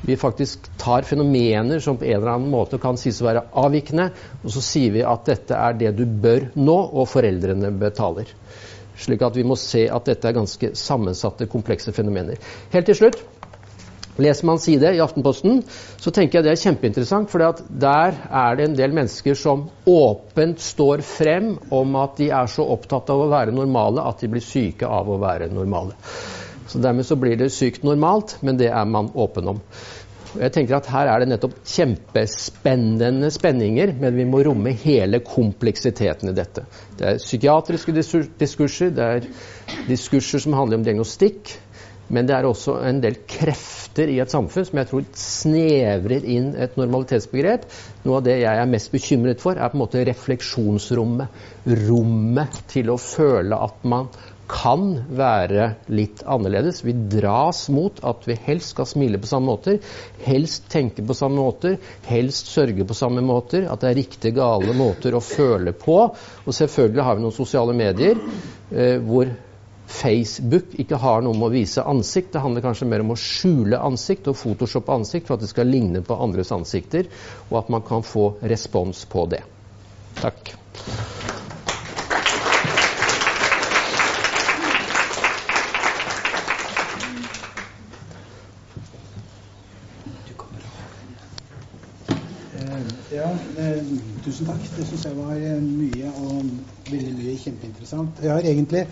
vi faktisk tar fenomener som på en eller annen måte kan sies å være avvikende, og så sier vi at dette er det du bør nå, og foreldrene betaler. Slik at vi må se at dette er ganske sammensatte, komplekse fenomener. Helt til slutt Leser man side i Aftenposten, så tenker jeg det er kjempeinteressant. For der er det en del mennesker som åpent står frem om at de er så opptatt av å være normale at de blir syke av å være normale. Så Dermed så blir det sykt normalt, men det er man åpen om. Jeg tenker at Her er det nettopp kjempespennende spenninger, men vi må romme hele kompleksiteten i dette. Det er psykiatriske diskurser, det er diskurser som handler om diagnostikk, men det er også en del krefter i et samfunn som jeg tror snevrer inn et normalitetsbegrep. Noe av det jeg er mest bekymret for, er på en måte refleksjonsrommet. Rommet til å føle at man kan være litt annerledes. Vi dras mot at vi helst skal smile på samme måter, helst tenke på samme måter, helst sørge på samme måter. At det er riktig gale måter å føle på. Og selvfølgelig har vi noen sosiale medier eh, hvor Facebook ikke har noe med å vise ansikt. Det handler kanskje mer om å skjule ansikt og photoshoppe ansikt for at det skal ligne på andres ansikter, og at man kan få respons på det. Takk. Tusen takk. Det syns jeg var eh, mye og veldig mye kjempeinteressant. Jeg har egentlig,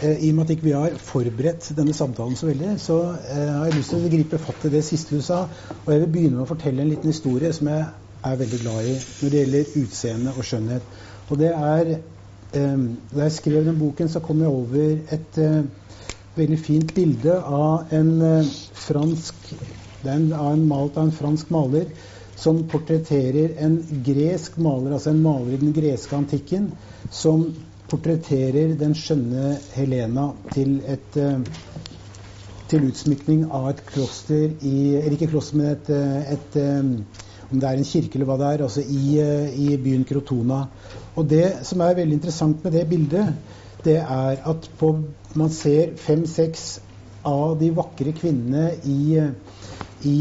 eh, I og med at ikke vi har forberedt denne samtalen så veldig, så eh, har jeg lyst til å gripe fatt i det siste du sa. Og jeg vil begynne med å fortelle en liten historie som jeg er veldig glad i når det gjelder utseende og skjønnhet. Og det er Da jeg skrev den boken, så kom jeg over et veldig fint bilde av en fransk Det er en malt av en fransk maler som portretterer en gresk maler, altså en maler i den greske antikken, som portretterer den skjønne Helena til, et, eh, til utsmykning av et kloster i Eller ikke kloster, men et, eh, et, eh, Om det er en kirke eller hva det er, altså i, i byen Krotona. Og det som er veldig interessant med det bildet, det er at på, man ser fem-seks av de vakre kvinnene i, i,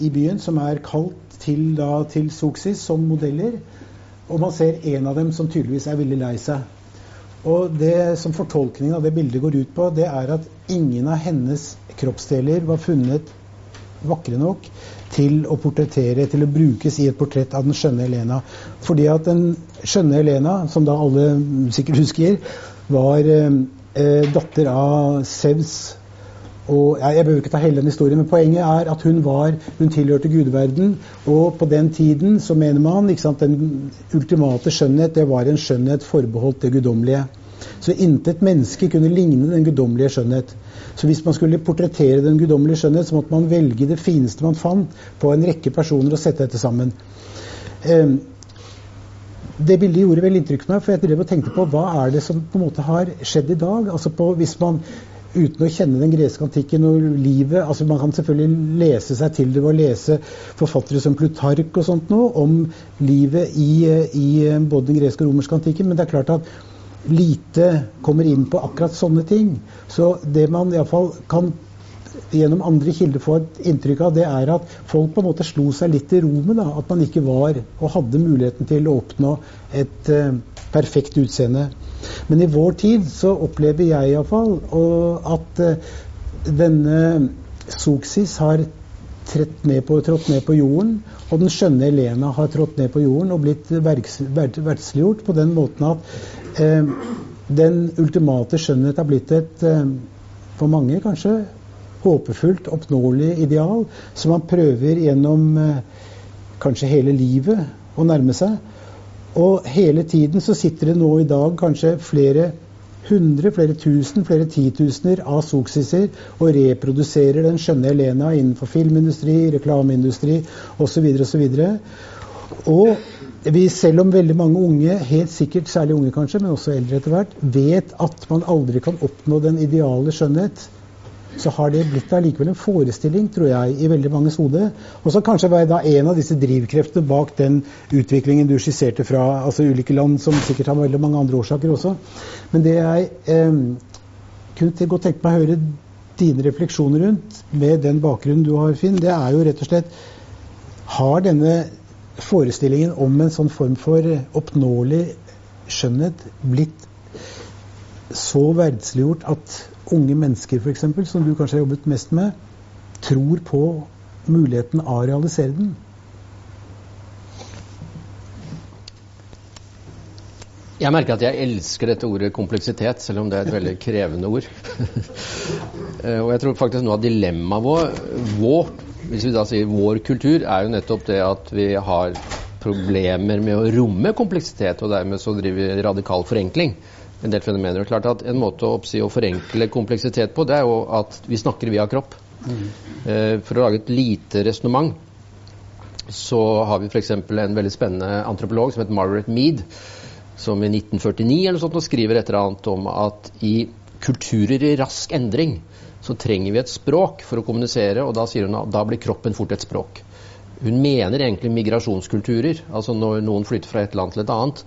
i, byen som er kalt til, da, til Soxis som modeller. Og man ser en av dem som tydeligvis er veldig lei seg. Og det som fortolkningen av det bildet går ut på, det er at ingen av hennes kroppsdeler var funnet vakre nok til å portrettere, til å brukes i et portrett av den skjønne Helena. Fordi at den skjønne Helena, som da alle sikkert husker, var eh, datter av Sevs Og jeg, behøver ikke ta hele den historien, men poenget er at hun var, hun tilhørte gudeverden. Og på den tiden så mener man ikke sant, den ultimate skjønnhet det var en skjønnhet forbeholdt det guddommelige. Så intet menneske kunne ligne den guddommelige skjønnhet. Så hvis man skulle portrettere den guddommelige skjønnhet, så måtte man velge det fineste man fant på en rekke personer og sette dette sammen. Um, det bildet gjorde veldig inntrykk på meg, for jeg drev og tenkte på hva er det som på en måte har skjedd i dag? Altså på, hvis man uten å kjenne den greske antikken og livet altså Man kan selvfølgelig lese seg til det ved å lese forfattere som Plutark og sånt noe om livet i, i både den greske og romerske antikken, men det er klart at lite kommer inn på akkurat sånne ting. Så det man iallfall kan gjennom andre kilder få et inntrykk av, det er at folk på en måte slo seg litt i rommet. At man ikke var og hadde muligheten til å oppnå et uh, perfekt utseende. Men i vår tid så opplever jeg iallfall at uh, denne Soksis har trådt ned, på, trådt ned på jorden, og den skjønne Elena har trådt ned på jorden og blitt verdsliggjort på den måten at uh, den ultimate skjønnhet har blitt et for mange kanskje håpefullt, oppnåelig ideal som man prøver gjennom eh, kanskje hele livet å nærme seg. Og hele tiden så sitter det nå i dag kanskje flere hundre, flere tusen, flere titusener av soksiser og reproduserer den skjønne Elena innenfor filmindustri, reklameindustri osv. osv. Og vi, selv om veldig mange unge, helt sikkert særlig unge kanskje, men også eldre etter hvert, vet at man aldri kan oppnå den ideale skjønnhet så har det blitt allikevel en forestilling, tror jeg, i veldig manges hode. Og så kanskje være da en av disse drivkreftene bak den utviklingen du skisserte fra altså ulike land, som sikkert har veldig mange andre årsaker også. Men det jeg eh, kunne godt tenke meg å høre dine refleksjoner rundt, med den bakgrunnen du har, Finn, det er jo rett og slett Har denne forestillingen om en sånn form for oppnåelig skjønnhet blitt så verdsliggjort at unge mennesker f.eks., som du kanskje har jobbet mest med, tror på muligheten av å realisere den? Jeg merker at jeg elsker dette ordet kompleksitet, selv om det er et veldig krevende ord. Eh, og jeg tror faktisk noe av dilemmaet vår, hvis vi da sier vår kultur, er jo nettopp det at vi har problemer med å romme kompleksitet, og dermed så driver vi radikal forenkling en del fenomener. Klart at En måte å, oppsi, å forenkle kompleksitet på, det er jo at vi snakker via kropp. Mm. Eh, for å lage et lite resonnement så har vi f.eks. en veldig spennende antropolog som heter Margaret Mead, som i 1949 eller sånt skriver et eller annet om at i kulturer i rask endring så trenger vi et språk for å kommunisere, og da sier hun at da blir kroppen fort et språk. Hun mener egentlig migrasjonskulturer. altså Når noen flytter fra et land til et annet,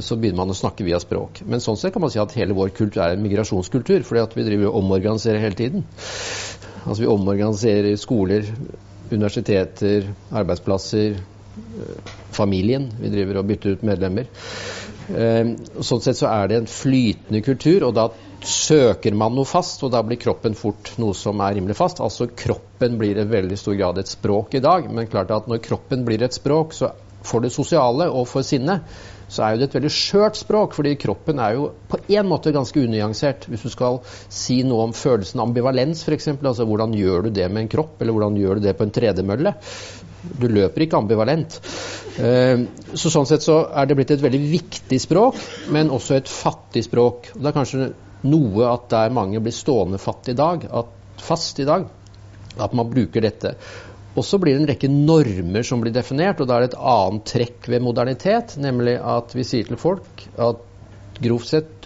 så begynner man å snakke via språk. Men sånn sett kan man si at hele vår kultur er en migrasjonskultur, fordi at vi driver og omorganiserer hele tiden. Altså Vi omorganiserer skoler, universiteter, arbeidsplasser, familien. Vi driver og bytter ut medlemmer. Eh, sånn sett så er det en flytende kultur, og da søker man noe fast, og da blir kroppen fort noe som er rimelig fast. Altså kroppen blir i veldig stor grad et språk i dag, men klart at når kroppen blir et språk, så for det sosiale og for sinnet, så er jo det et veldig skjørt språk, fordi kroppen er jo på en måte ganske unyansert. Hvis du skal si noe om følelsen ambivalens, f.eks., altså hvordan gjør du det med en kropp, eller hvordan gjør du det på en tredemølle? Du løper ikke ambivalent. Eh, så Sånn sett så er det blitt et veldig viktig språk, men også et fattig språk. Det er kanskje noe at der mange blir stående fatt i dag, at, fast i dag, at man bruker dette. Og så blir det en rekke normer som blir definert, og da er det et annet trekk ved modernitet, nemlig at vi sier til folk at grovt sett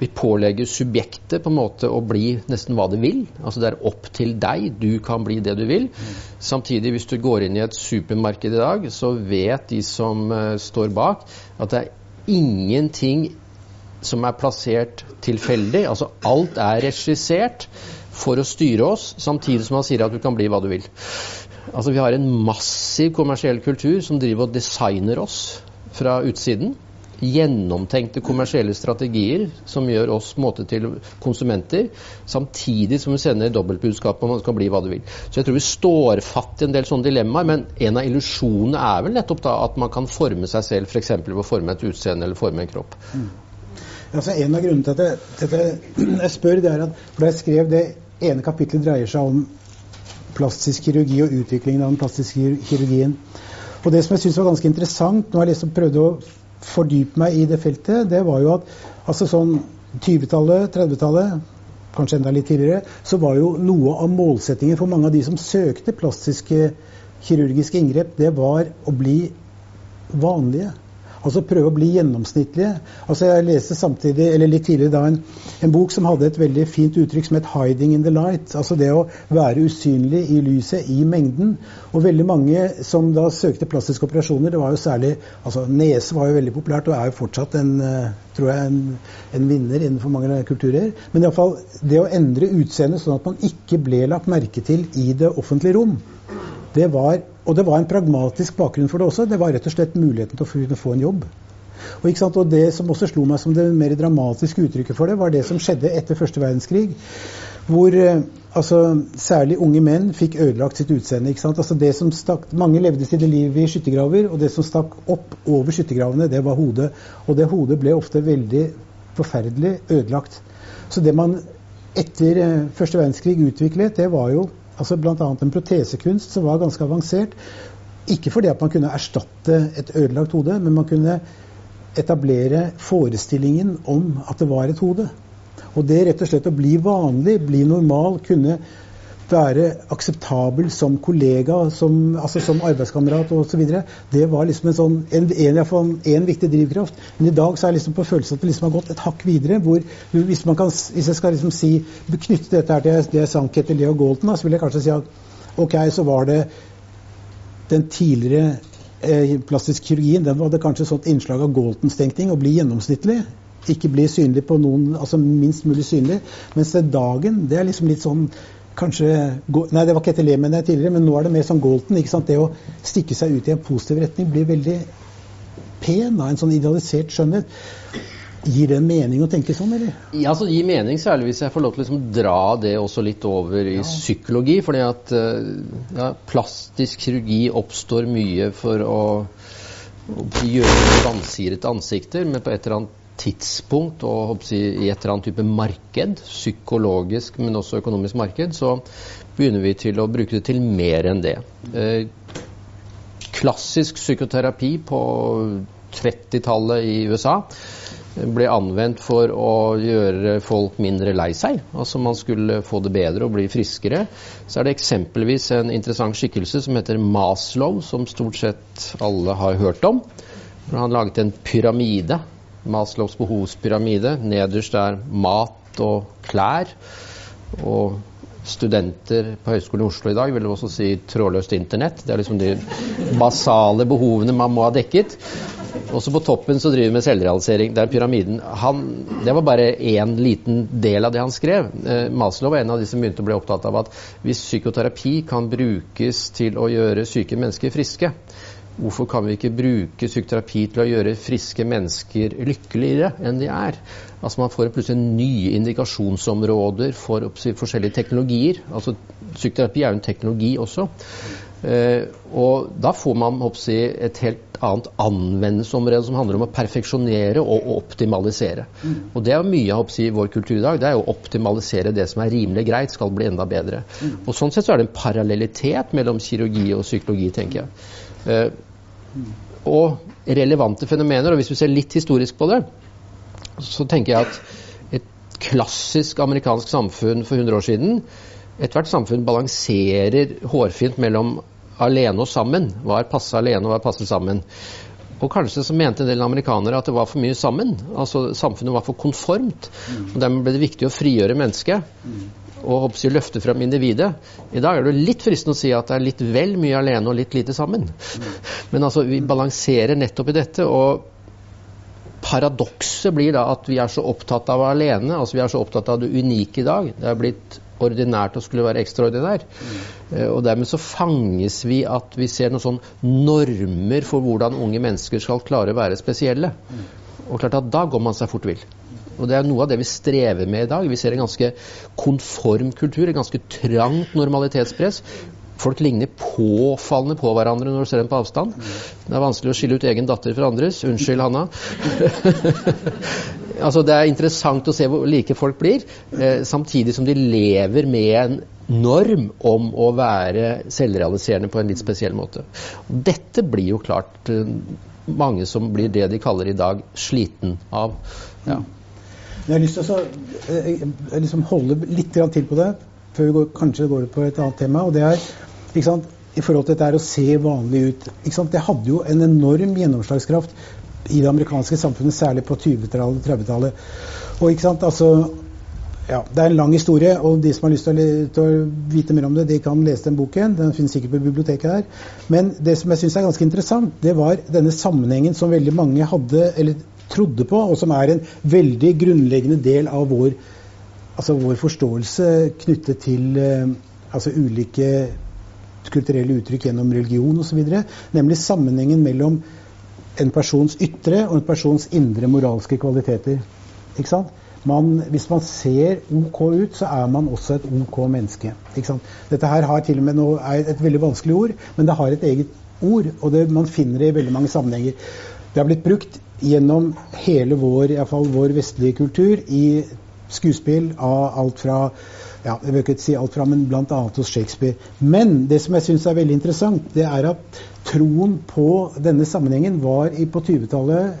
vi pålegger subjektet på en måte å bli nesten hva det vil. Altså Det er opp til deg. Du kan bli det du vil. Mm. Samtidig, hvis du går inn i et supermarked i dag, så vet de som uh, står bak, at det er ingenting som er plassert tilfeldig. Altså alt er regissert for å styre oss, samtidig som man sier at du kan bli hva du vil. Altså Vi har en massiv kommersiell kultur som driver og designer oss fra utsiden. Gjennomtenkte kommersielle strategier som gjør oss måte til konsumenter, samtidig som vi sender dobbeltbudskap om at man skal bli hva du vil. Så jeg tror vi står fatt i en del sånne dilemmaer, men en av illusjonene er vel nettopp da at man kan forme seg selv, f.eks. ved å forme et utseende eller forme en kropp. Mm. Altså, en av grunnene til at jeg, jeg spør, det er at da jeg skrev det ene kapitlet dreier seg om plastisk kirurgi og utviklingen av den plastiske kirurgien. Og Det som jeg syns var ganske interessant når jeg liksom prøvde å fordype meg i det feltet, det var jo at altså sånn 20-tallet, 30-tallet, kanskje enda litt tidligere, så var jo noe av målsettingen for mange av de som søkte plastiske kirurgiske inngrep, det var å bli vanlige. Altså prøve å bli gjennomsnittlige. Altså Jeg leste samtidig, eller litt tidligere da en, en, bok som hadde et veldig fint uttrykk som het 'hiding in the light'. Altså det å være usynlig i lyset, i mengden. Og veldig mange som da søkte plastiske operasjoner, det var jo særlig altså Nese var jo veldig populært og er jo fortsatt en, eh, tror jeg, en, en vinner innenfor mange kulturer. Men iallfall det å endre utseendet sånn at man ikke ble lagt merke til i det offentlige rom. Det var og det var en pragmatisk bakgrunn for det også. Det var rett og slett muligheten til å få en jobb. Og, og Det som også slo meg som det mer dramatiske uttrykket for det, var det som skjedde etter første verdenskrig. Hvor eh, altså, særlig unge menn fikk ødelagt sitt utseende. Altså, det som stakk, mange levde sine liv i skyttergraver, og det som stakk opp over skyttergravene, det var hodet. Og det hodet ble ofte veldig forferdelig ødelagt. Så det man etter eh, første verdenskrig utviklet, det var jo altså bl.a. en protesekunst som var ganske avansert. Ikke fordi at man kunne erstatte et ødelagt hode, men man kunne etablere forestillingen om at det var et hode. Og det rett og slett å bli vanlig, bli normal, kunne være akseptabel som kollega, som, altså som arbeidskamerat osv. Det var liksom en, sånn, en, en, en, viktig drivkraft. Men i dag så er jeg liksom på følelsen at vi liksom har gått et hakk videre. hvor Hvis, kan, hvis jeg skal liksom si, knytte dette her til det jeg sank etter Leo Golden, så vil jeg kanskje si at ok, så var det den tidligere eh, plastisk kirurgien den hadde kanskje sånt innslag av Galtons-tenkning, å bli gjennomsnittlig. Ikke bli synlig på noen, altså minst mulig synlig. Mens dagen, det er liksom litt sånn kanskje Nei, det var ikke etter Lehmann tidligere, men nå er det mer som Golden. ikke sant? Det å stikke seg ut i en positiv retning blir veldig pen. av en sånn idealisert skjønnhet. Gir det en mening å tenke sånn, eller? Ja, så det gir mening, særlig hvis jeg får lov til å liksom, dra det også litt over i ja. psykologi. fordi at eh, ja, plastisk kirurgi oppstår mye for å, å gjøre vansirete ansikter, men på et eller annet tidspunkt og si, i et eller annet type marked, psykologisk, men også økonomisk marked, så begynner vi til å bruke det til mer enn det. Eh, klassisk psykoterapi på 30-tallet i USA ble anvendt for å gjøre folk mindre lei seg. Altså man skulle få det bedre og bli friskere. Så er det eksempelvis en interessant skikkelse som heter Maslow, som stort sett alle har hørt om. Han laget en pyramide Maslows behovspyramide. Nederst er mat og klær. Og studenter på Høgskolen i Oslo i dag vil også si trådløst internett. Det er liksom de basale behovene man må ha dekket. Også på toppen så driver vi med selvrealisering. Det er pyramiden. Han, det var bare én liten del av det han skrev. Eh, Maslow var en av de som begynte å bli opptatt av at hvis psykoterapi kan brukes til å gjøre syke mennesker friske, Hvorfor kan vi ikke bruke psykoterapi til å gjøre friske mennesker lykkeligere enn de er? Altså Man får plutselig nye indikasjonsområder for forskjellige teknologier. Altså Psykoterapi er jo en teknologi også. Eh, og da får man si, et helt annet anvendelsesområde som handler om å perfeksjonere og optimalisere. Mm. Og det er mye av si, vår kultur i dag. Det er å optimalisere det som er rimelig greit, skal bli enda bedre. Mm. Og Sånn sett så er det en parallellitet mellom kirurgi og psykologi, tenker jeg. Eh, og relevante fenomener. Og hvis vi ser litt historisk på det, så tenker jeg at et klassisk amerikansk samfunn for 100 år siden Ethvert samfunn balanserer hårfint mellom alene og sammen. Hva er passe alene, og hva er passe sammen? Og kanskje så mente en del amerikanere at det var for mye sammen. Altså Samfunnet var for konformt. og Dermed ble det viktig å frigjøre mennesket og å løfte frem individet. I dag er det litt fristende å si at det er litt vel mye alene og litt lite sammen. Men altså, vi balanserer nettopp i dette. og Paradokset blir da at vi er så opptatt av alene, altså vi er så opptatt av det unike i dag. Det er blitt ordinært å skulle være ekstraordinær. Mm. Og dermed så fanges vi at vi ser noen sånn normer for hvordan unge mennesker skal klare å være spesielle. Mm. Og klart at da går man seg fort vill. Og Det er noe av det vi strever med i dag. Vi ser en ganske konform kultur, en ganske trangt normalitetspress. Folk ligner påfallende på hverandre når du ser dem på avstand. Det er vanskelig å skille ut egen datter fra andres. Unnskyld, Hanna. altså Det er interessant å se hvor like folk blir, eh, samtidig som de lever med en norm om å være selvrealiserende på en litt spesiell måte. Dette blir jo klart eh, mange som blir det de kaller i dag sliten av. Ja. Jeg har lyst til å eh, liksom holde litt til på det, før vi går, kanskje går på et annet tema. og det er ikke sant, i forhold til dette å se vanlig ut. Ikke sant? Det hadde jo en enorm gjennomslagskraft i det amerikanske samfunnet, særlig på 20-tallet og 30-tallet. Og ikke sant, altså ja, Det er en lang historie, og de som har lyst til å, til å, vite mer om det, de kan lese den boken. Den finnes sikkert på biblioteket her. Men det som jeg syns er ganske interessant, det var denne sammenhengen som veldig mange hadde, eller trodde på, og som er en veldig grunnleggende del av vår, altså vår forståelse knyttet til eh, altså ulike kulturelle uttrykk gjennom religion osv. Nemlig sammenhengen mellom en persons ytre og en persons indre moralske kvaliteter. Ikke sant? Man, hvis man ser OK ut, så er man også et OK menneske. Dette her har til og med noe, er et veldig vanskelig ord, men det har et eget ord, og det, man finner det i veldig mange sammenhenger. Det har blitt brukt gjennom hele vår, i fall vår vestlige kultur i skuespill av alt fra ja, jeg vil ikke si alt fra, men bl.a. hos Shakespeare. Men det som jeg syns er veldig interessant, det er at troen på denne sammenhengen var på 20-tallet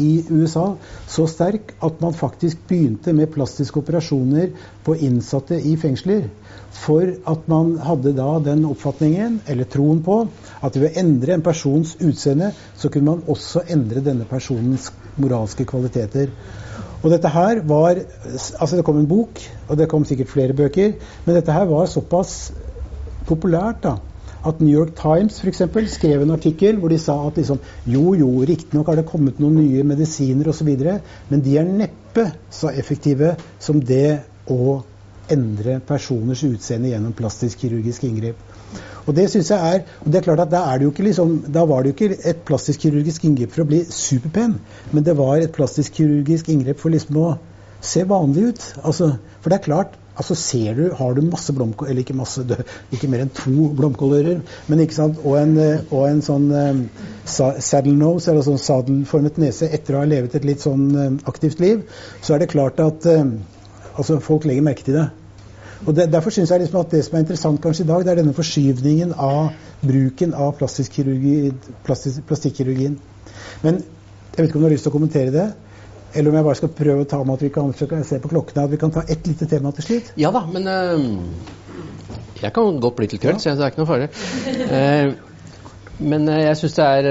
i USA så sterk at man faktisk begynte med plastiske operasjoner på innsatte i fengsler. For at man hadde da den oppfatningen, eller troen på, at ved å endre en persons utseende, så kunne man også endre denne personens moralske kvaliteter. Og dette her var Altså, det kom en bok, og det kom sikkert flere bøker, men dette her var såpass populært da, at New York Times for eksempel, skrev en artikkel hvor de sa at liksom, jo, jo, riktignok har det kommet noen nye medisiner osv., men de er neppe så effektive som det å endre personers utseende gjennom plastisk kirurgisk inngrep. Og det synes jeg er, og det er klart at Da, er det jo ikke liksom, da var det jo ikke et plastisk kirurgisk inngrep for å bli superpen, men det var et plastisk kirurgisk inngrep for liksom å se vanlig ut. Altså, for det er klart, altså ser du, Har du masse blomkål, eller ikke masse, ikke mer enn to blomkålører, men ikke sant, og en, og en sånn um, saddle nose, eller sånn sadelformet nese etter å ha levet et litt sånn um, aktivt liv, så er det klart at um, altså, folk legger merke til det. Og det, Derfor syns jeg liksom at det som er interessant kanskje i dag, det er denne forskyvningen av bruken av plastikkirurgien. Plastik Men jeg vet ikke om du har lyst til å kommentere det? Eller om jeg bare skal prøve å ta med at vi kan, se på klokkene, at vi kan ta ett lite tema til slutt? Ja da, men uh, jeg kan godt bli til kvelds, ja. så det er ikke noe farlig. Uh, men uh, jeg syns det er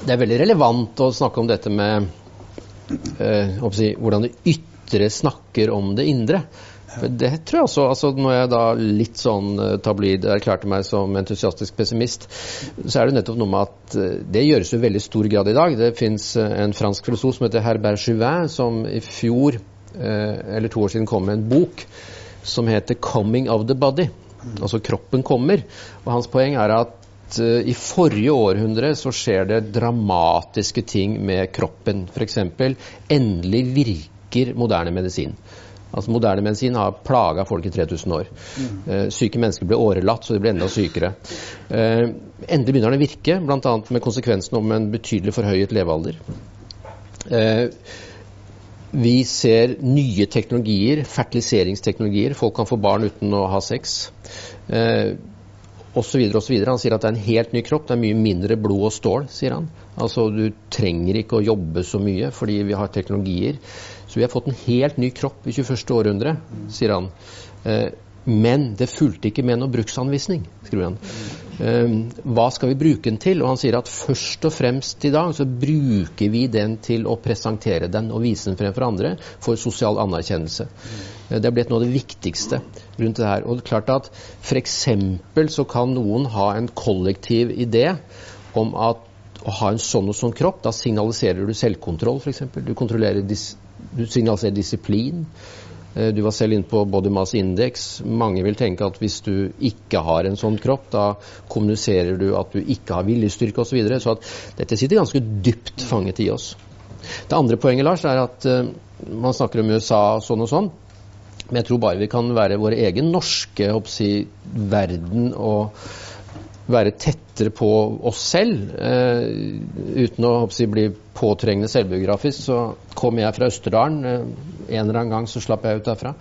det er veldig relevant å snakke om dette med si, hvordan det ytre snakker om det indre. Det tror jeg også, altså Når jeg da litt sånn eh, tabloid erklærte meg som entusiastisk pessimist, så er det nettopp noe med at eh, det gjøres jo i veldig stor grad i dag. Det fins eh, en fransk filosof som heter Herbert Juvin, som i fjor, eller to år siden, kom med en bok som heter 'Coming of the Body'. Altså 'Kroppen kommer'. Og hans poeng er at i forrige århundre så skjer det dramatiske ting med kroppen. F.eks. endelig virker moderne medisin. Altså Moderne medisin har plaga folk i 3000 år. Mm. Uh, syke mennesker ble årelatt, så de ble enda sykere. Uh, endelig begynner den å virke, bl.a. med konsekvensen om en betydelig forhøyet levealder. Uh, vi ser nye teknologier, fertiliseringsteknologier. Folk kan få barn uten å ha sex. Og så videre, og så videre. Han sier at det er en helt ny kropp. Det er mye mindre blod og stål, sier han. Altså Du trenger ikke å jobbe så mye fordi vi har teknologier så vi har fått en helt ny kropp i 21. århundre, sier han. Eh, men det fulgte ikke med noen bruksanvisning, skriver han. Eh, hva skal vi bruke den til? Og han sier at først og fremst i dag så bruker vi den til å presentere den og vise den frem for andre for sosial anerkjennelse. Eh, det er blitt noe av det viktigste rundt det her. Og det er klart at F.eks. så kan noen ha en kollektiv idé om at å ha en sånn og sånn kropp, da signaliserer du selvkontroll, f.eks. Du kontrollerer dis du signaliserer disiplin. Eh, du var selv inne på body mass index. Mange vil tenke at hvis du ikke har en sånn kropp, da kommuniserer du at du ikke har viljestyrke osv. Så, videre. så dette sitter ganske dypt fanget i oss. Det andre poenget Lars, er at uh, man snakker om USA sånn og sånn. Men jeg tror bare vi kan være vår egen norske si, verden og være tettere på oss selv. uh, uten å si, bli påtrengende selvbiografisk, så kom jeg fra Østerdalen. Eh, en eller annen gang så slapp jeg ut derfra.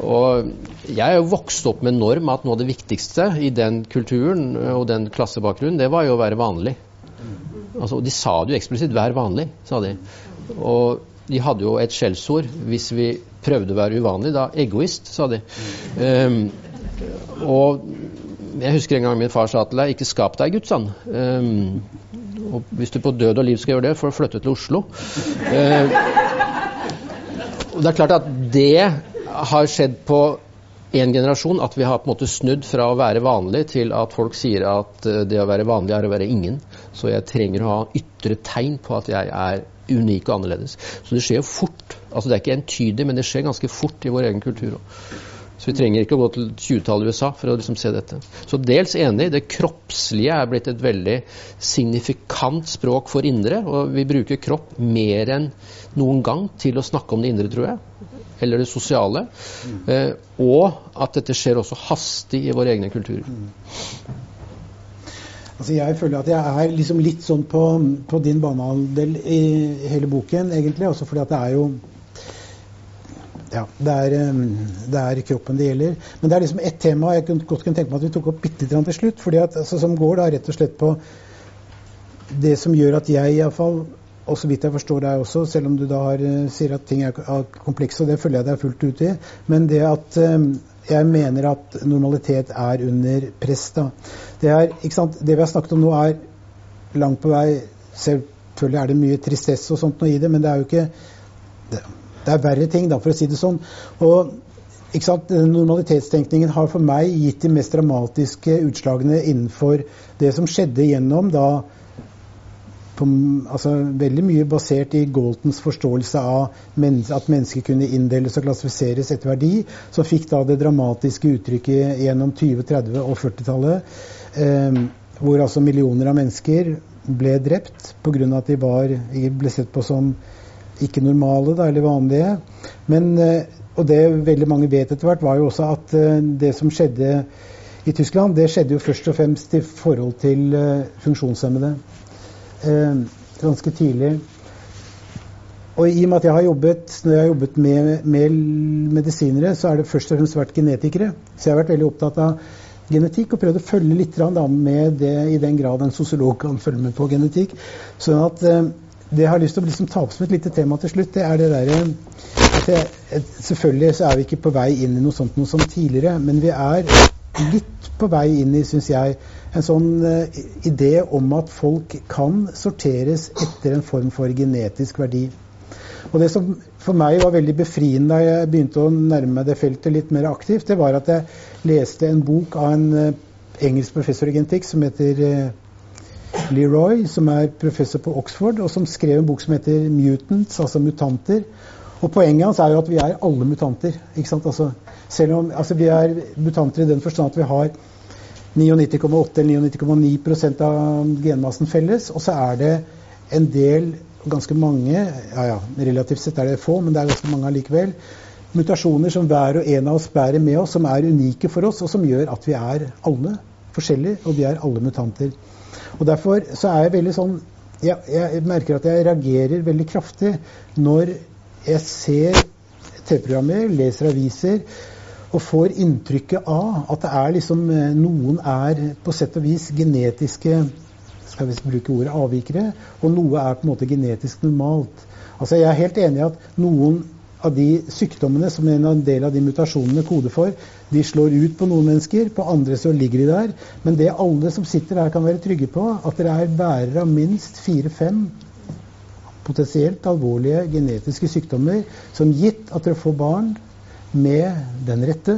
Og jeg er jo vokst opp med en norm at noe av det viktigste i den kulturen og den klassebakgrunnen, det var jo å være vanlig. Altså, de sa det jo eksplisitt 'vær vanlig', sa de. Og de hadde jo et skjellsord hvis vi prøvde å være uvanlig. Da egoist, sa de. Um, og jeg husker en gang min far sa til deg 'ikke skap deg, Guds sønn'. Um, og hvis du på død og liv skal gjøre det, får du flytte til Oslo. Eh, det er klart at det har skjedd på en generasjon at vi har på en måte snudd fra å være vanlig til at folk sier at eh, det å være vanlig er å være ingen. Så jeg trenger å ha ytre tegn på at jeg er unik og annerledes. Så det skjer jo fort. Altså Det er ikke entydig, men det skjer ganske fort i vår egen kultur òg. Så vi trenger ikke å gå til 20-tallet i USA for å liksom se dette. Så dels enig. Det kroppslige er blitt et veldig signifikant språk for indre. Og vi bruker kropp mer enn noen gang til å snakke om det indre, tror jeg. Eller det sosiale. Mm. Eh, og at dette skjer også hastig i våre egne kulturer. Mm. Altså jeg føler at jeg er liksom litt sånn på, på din banehalvdel i hele boken, egentlig. Også fordi at det er jo ja, det er, det er, kroppen det gjelder. Men det er liksom ett tema jeg kunne, godt kunne tenke meg at vi tok opp bitte litt til slutt. fordi at, altså, Som går da rett og slett på det som gjør at jeg iallfall, og så vidt jeg forstår deg også, selv om du da har, eh, sier at ting er komplekse, og det følger jeg deg fullt ut i, men det at jeg mener at normalitet er under press. da. Det, er, det vi har snakket om nå, er langt på vei Selvfølgelig er det mye tristesse og sånt noe i det, men det er jo ikke det, det er verre ting, da, for å si det sånn. Og? Normalitetstenkningen har for meg gitt de mest dramatiske utslagene innenfor det som skjedde gjennom da på, altså, veldig mye basert i Galtons forståelse av men, at mennesker kunne inndeles og klassifiseres etter verdi, som fikk da det dramatiske uttrykket gjennom 20-, 30- og 40-tallet, eh, hvor altså millioner av mennesker ble drept pga. at de var, ble sett på som ikke normale da, eller vanlige. Men, eh, og det veldig mange vet etter hvert, var jo også at eh, det som skjedde i Tyskland, det skjedde jo først og fremst i forhold til eh, funksjonshemmede. Ganske tidlig. Og i og med at jeg har jobbet, når jeg har jobbet med, med medisinere, så er det først og fremst vært genetikere. Så jeg har vært veldig opptatt av genetikk og prøvd å følge litt med det i den grad en sosiolog kan følge med på genetikk. Sånn at det jeg har lyst til å liksom ta opp som et lite tema til slutt, det er det derre Selvfølgelig så er vi ikke på vei inn i noe sånt noe som tidligere, men vi er litt på vei inn i, syns jeg, en sånn uh, idé om at folk kan sorteres etter en form for genetisk verdi. Og Det som for meg var veldig befriende da jeg begynte å nærme meg det feltet litt mer aktivt, det var at jeg leste en bok av en uh, engelsk professor i genetikk som heter uh, Leroy, som er professor på Oxford, og som skrev en bok som heter 'Mutants', altså mutanter. Og Poenget hans er jo at vi er alle mutanter. ikke sant? Altså, selv om altså, vi er mutanter i den forstand at vi har 99,8 eller 99,9% av genmassen felles, og så er det en del, ganske mange, ja ja, relativt sett er det få, men det er ganske mange allikevel, mutasjoner som hver og en av oss bærer med oss, som er unike for oss, og som gjør at vi er alle forskjellige, og vi er alle mutanter. Og Derfor så er jeg veldig sånn jeg, jeg merker at jeg reagerer veldig kraftig når jeg ser TV-programmer, leser aviser og får inntrykket av at det er liksom eh, noen er på sett og vis genetiske skal vi bruke ordet avvikere, og noe er på en måte genetisk normalt. Altså Jeg er helt enig i at noen av de sykdommene som en del av de mutasjonene koder for, de slår ut på noen mennesker, på andre så ligger de der. Men det alle som sitter her kan være trygge på, at dere er bærere av minst fire-fem potensielt alvorlige genetiske sykdommer som gitt at dere får barn med den rette,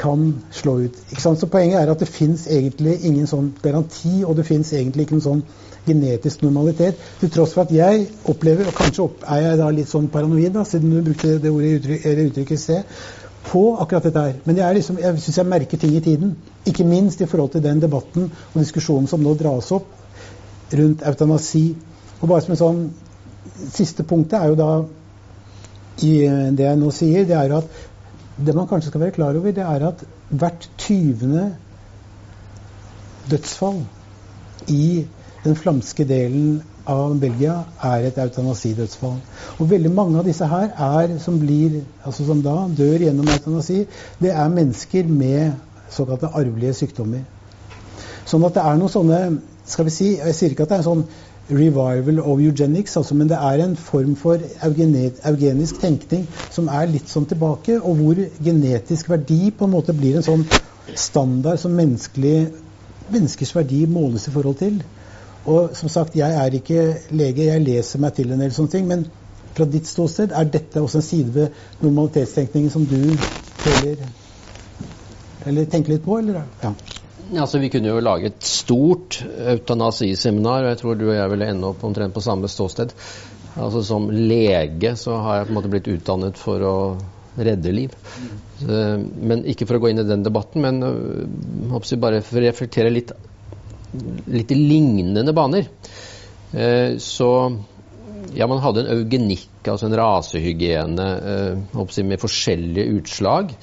kan slå ut. Så Poenget er at det fins egentlig ingen sånn garanti, og det fins egentlig ikke noen sånn genetisk normalitet. Til tross for at jeg opplever, og kanskje er jeg da litt sånn paranoid, da, siden du brukte det ordet uttrykk, uttrykket i sted, på akkurat dette her. Men jeg, liksom, jeg syns jeg merker ting i tiden. Ikke minst i forhold til den debatten og diskusjonen som nå dras opp rundt eutanasi. Og bare som en sånn Siste punktet er jo da i det jeg nå sier, det er at det man kanskje skal være klar over, det er at hvert tyvende dødsfall i den flamske delen av Belgia er et eutanasidødsfall. Og veldig mange av disse her er, som, blir, altså som da dør gjennom eutanasi, det er mennesker med såkalte arvelige sykdommer. Sånn at det er noen sånne skal vi si, Jeg sier ikke at det er en sånn revival of eugenics, altså, men det er en form for eugenisk tenkning som er litt sånn tilbake, og hvor genetisk verdi på en måte blir en sånn standard som menneskers verdi måles i forhold til. Og som sagt, jeg er ikke lege, jeg leser meg til en del sånne ting. Men fra ditt ståsted, er dette også en side ved normalitetstenkningen som du føler Eller tenker litt på, eller? Ja. Altså, Vi kunne jo lage et stort eutanasiseminar, og jeg tror du og jeg ville ende opp omtrent på samme ståsted. Altså Som lege så har jeg på en måte blitt utdannet for å redde liv. Men Ikke for å gå inn i den debatten, men jeg bare å reflektere litt litt lignende baner. Eh, så ja, man hadde en eugenikk, altså en rasehygiene eh, med forskjellige utslag.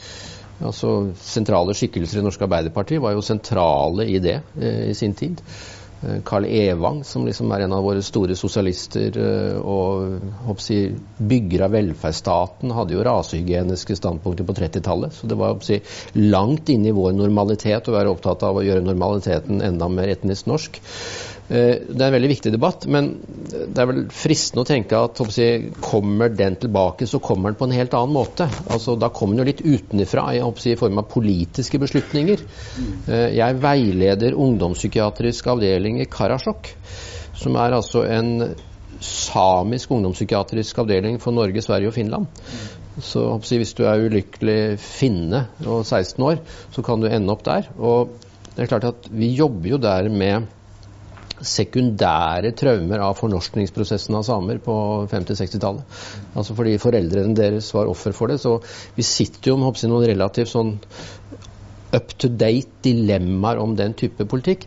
Altså Sentrale skikkelser i Norsk Arbeiderparti var jo sentrale i det eh, i sin tid. Carl Evang, som liksom er en av våre store sosialister og si, bygger av velferdsstaten, hadde jo rasehygieniske standpunkter på 30-tallet. Så det var si, langt inne i vår normalitet å være opptatt av å gjøre normaliteten enda mer etnisk norsk. Eh, det er en veldig viktig debatt, men det er vel fristende å tenke at jeg, kommer den tilbake, så kommer den på en helt annen måte. Altså, da kommer den jo litt utenfra i, i form av politiske beslutninger. Eh, jeg veileder ungdomspsykiatrisk avdeling i Karasjok, som er altså en samisk ungdomspsykiatrisk avdeling for Norge, Sverige og Finland. Så Hvis du er ulykkelig finne og 16 år, så kan du ende opp der. Og det er klart at Vi jobber jo der med sekundære traumer av fornorskningsprosessen av samer på 50-60-tallet. Altså fordi foreldrene deres var offer for det. Så vi sitter jo med noen relativt sånn up to date dilemmaer om den type politikk.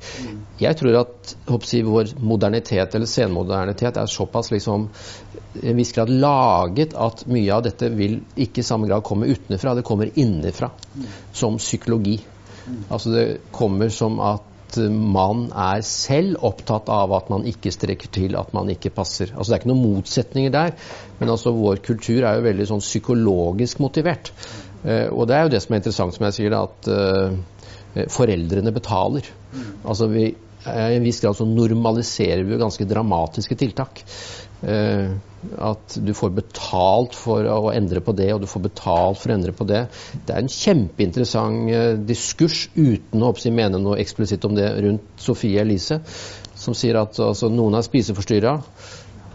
Jeg tror at jeg, vår modernitet eller senmodernitet er såpass liksom en viss grad laget at mye av dette vil ikke i samme grad komme utenfra, det kommer innenfra. Som psykologi. Altså det kommer som at man er selv opptatt av at man ikke strekker til, at man ikke passer. Altså Det er ikke noen motsetninger der, men altså vår kultur er jo veldig sånn psykologisk motivert. Eh, og det er jo det som er interessant, som jeg sier, at eh, foreldrene betaler. Altså vi, I en viss grad så normaliserer vi jo ganske dramatiske tiltak. Eh, at du får betalt for å endre på det, og du får betalt for å endre på det. Det er en kjempeinteressant eh, diskurs, uten å oppsi mene noe eksplisitt om det, rundt Sofie Elise, som sier at altså, noen er spiseforstyrra.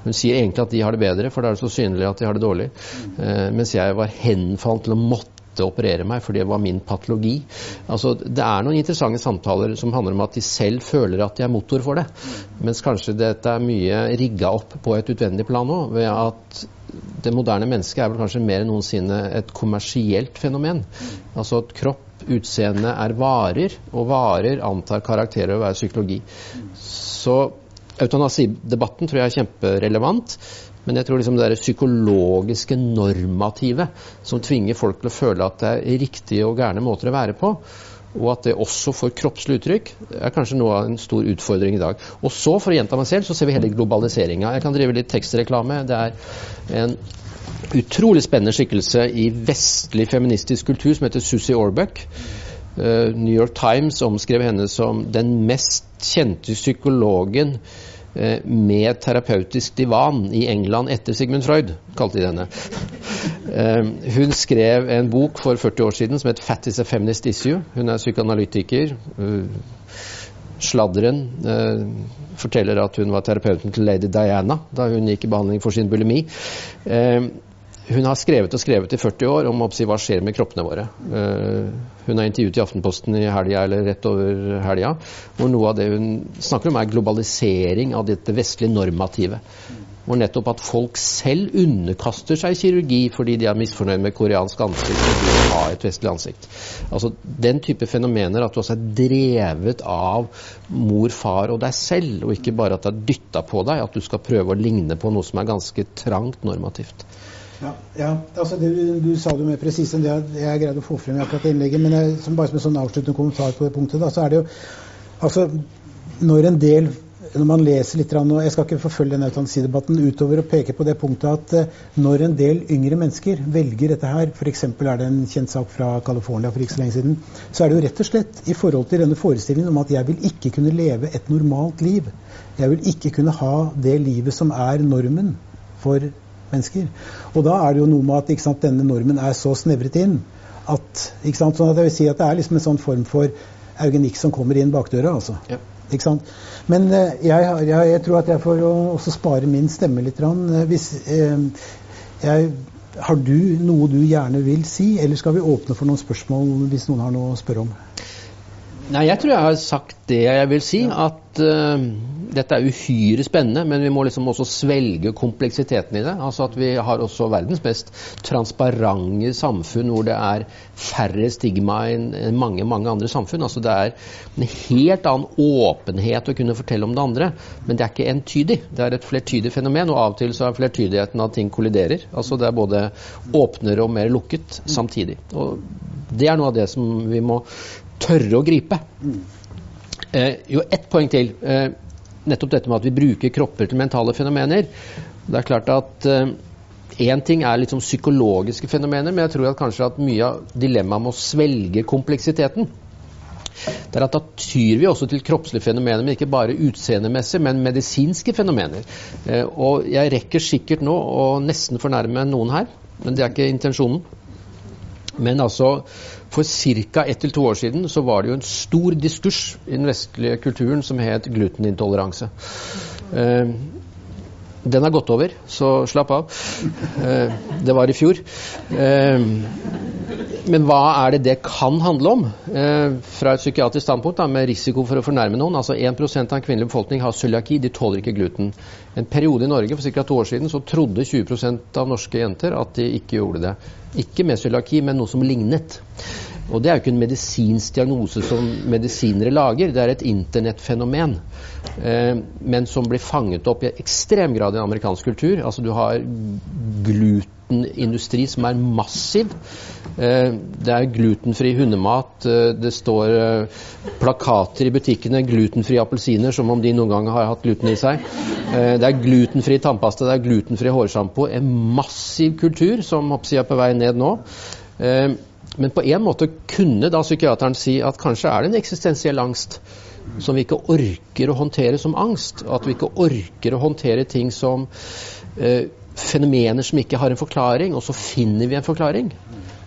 Hun sier egentlig at de har det bedre, for da er det så synlig at de har det dårlig. Eh, mens jeg var henfalt til å måtte måtte operere meg, for det var min patologi. Altså, det er noen interessante samtaler som handler om at de selv føler at de er motor for det. Mens kanskje dette er mye rigga opp på et utvendig plan òg, ved at det moderne mennesket er vel kanskje mer enn noensinne et kommersielt fenomen. Altså at kropp, utseende er varer, og varer antar karakterer å være psykologi. Så eutanasidebatten tror jeg er kjemperelevant. Men jeg tror liksom det psykologiske normative som tvinger folk til å føle at det er riktige og gærne måter å være på, og at det også får kroppslig uttrykk, er kanskje noe av en stor utfordring i dag. Og så, for å gjenta meg selv, så ser vi hele globaliseringa. Jeg kan drive litt tekstreklame. Det er en utrolig spennende skikkelse i vestlig feministisk kultur som heter Susie Orbuck. Uh, New York Times omskrev henne som den mest kjente psykologen Eh, med terapeutisk divan i England etter Sigmund Freud, kalte de denne. Eh, hun skrev en bok for 40 år siden som het 'Fat is a feminist issue'. Hun er psykoanalytiker. Eh, sladderen forteller at hun var terapeuten til lady Diana da hun gikk i behandling for sin bulimi. Hun har skrevet og skrevet i 40 år om hva skjer med kroppene våre. Uh, hun har intervjuet i Aftenposten i helga eller rett over helga, hvor noe av det hun snakker om, er globalisering av dette vestlige normativet. Hvor nettopp at folk selv underkaster seg kirurgi fordi de er misfornøyd med koreansk ansikt og vil ha et vestlig ansikt. Altså Den type fenomener at du også er drevet av mor, far og deg selv, og ikke bare at det er dytta på deg, at du skal prøve å ligne på noe som er ganske trangt normativt. Ja, ja altså det, Du sa det jo mer presist enn det jeg greide å få frem i akkurat innlegget. Men jeg, som bare som en sånn avsluttende kommentar på det punktet, da, så er det jo Altså, når en del når man leser litt, og Jeg skal ikke forfølge denne eutanasidebatten utover å peke på det punktet at eh, når en del yngre mennesker velger dette her, f.eks. er det en kjent sak fra California for ikke så lenge siden, så er det jo rett og slett i forhold til denne forestillingen om at jeg vil ikke kunne leve et normalt liv. Jeg vil ikke kunne ha det livet som er normen for mennesker. Og da er det jo noe med at sant, denne normen er så snevret inn at, sant, sånn at jeg vil si at det er liksom en sånn form for eugenikk som kommer inn bakdøra. altså. Ja. Ikke sant? Men eh, jeg, jeg, jeg, tror at jeg får også spare min stemme litt. Eh, hvis, eh, jeg, har du noe du gjerne vil si, eller skal vi åpne for noen spørsmål hvis noen har noe å spørre om? Nei, jeg tror jeg har sagt det jeg vil si. At uh, dette er uhyre spennende, men vi må liksom også svelge kompleksiteten i det. Altså at vi har også verdens mest transparente samfunn hvor det er færre stigma enn mange mange andre samfunn. Altså Det er en helt annen åpenhet å kunne fortelle om det andre, men det er ikke entydig. Det er et flertydig fenomen, og av og til så er flertydigheten at ting kolliderer. Altså Det er både åpnere og mer lukket samtidig. Og Det er noe av det som vi må tørre å gripe. Eh, jo, ett poeng til. Eh, nettopp dette med at vi bruker kropper til mentale fenomener. Det er klart at Én eh, ting er liksom psykologiske fenomener, men jeg tror at kanskje at mye av dilemmaet med å svelge kompleksiteten det er at Da tyr vi også til kroppslige fenomener, men ikke bare utseendemessig, men medisinske fenomener. Eh, og Jeg rekker sikkert nå å nesten fornærme noen her, men det er ikke intensjonen. Men altså, for ca. ett til to år siden så var det jo en stor diskurs i den vestlige kulturen som het glutenintoleranse. Den har gått over, så slapp av. Eh, det var i fjor. Eh, men hva er det det kan handle om? Eh, fra et psykiatrisk standpunkt da, med risiko for å fornærme noen. altså 1 av den kvinnelige befolkning har cøliaki, de tåler ikke gluten. En periode i Norge for ca. to år siden så trodde 20% av norske jenter at de ikke gjorde det. Ikke med cøliaki, men noe som lignet. Og det er jo ikke en medisinsk diagnose som medisinere lager, det er et internettfenomen. Eh, men som blir fanget opp i ekstrem grad i amerikansk kultur. Altså Du har glutenindustri som er massiv. Eh, det er glutenfri hundemat. Eh, det står plakater i butikkene 'glutenfrie appelsiner', som om de noen gang har hatt gluten i seg. Det er glutenfri tannpasta, det er glutenfri hårsjampo. En massiv kultur som er på vei ned nå. Men på en måte kunne da psykiateren si at kanskje er det en eksistensiell angst som vi ikke orker å håndtere som angst. At vi ikke orker å håndtere ting som eh, fenomener som ikke har en forklaring, og så finner vi en forklaring.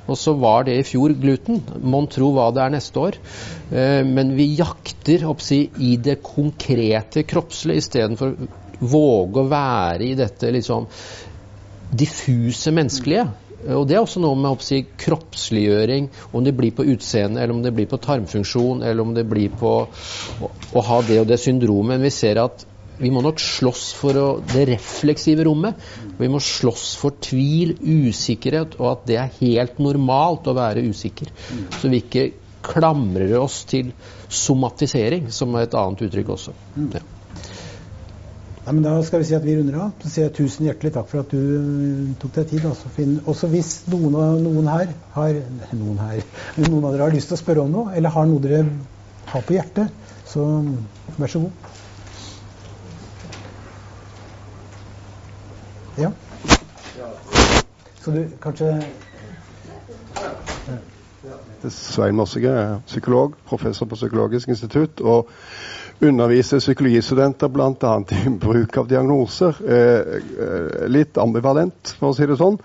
Og så var det i fjor gluten. Mon tro hva det er neste år. Eh, men vi jakter oppsi, i det konkrete kroppslige istedenfor å våge å være i dette liksom diffuse menneskelige. Og Det er også noe med si, kroppsliggjøring, om det blir på utseende, eller om det blir på tarmfunksjon, eller om det blir på å, å ha det og det syndromet. Men vi ser at vi må nok slåss for å, det refleksive rommet. Vi må slåss for tvil, usikkerhet, og at det er helt normalt å være usikker. Så vi ikke klamrer oss til somatisering, som er et annet uttrykk også. Ja. Ja, men Da skal vi si at vi runder av. Så sier jeg tusen hjertelig takk for at du eh, tok deg tid. Også, også hvis noen, noen, her har noen, her, noen av dere har lyst til å spørre om noe, eller har noe dere har på hjertet, så vær så god. Ja. Så du kanskje Svein Mossige psykolog, professor på Psykologisk institutt. og underviser psykologistudenter bl.a. i bruk av diagnoser. Eh, eh, litt ambivalent, for å si det sånn.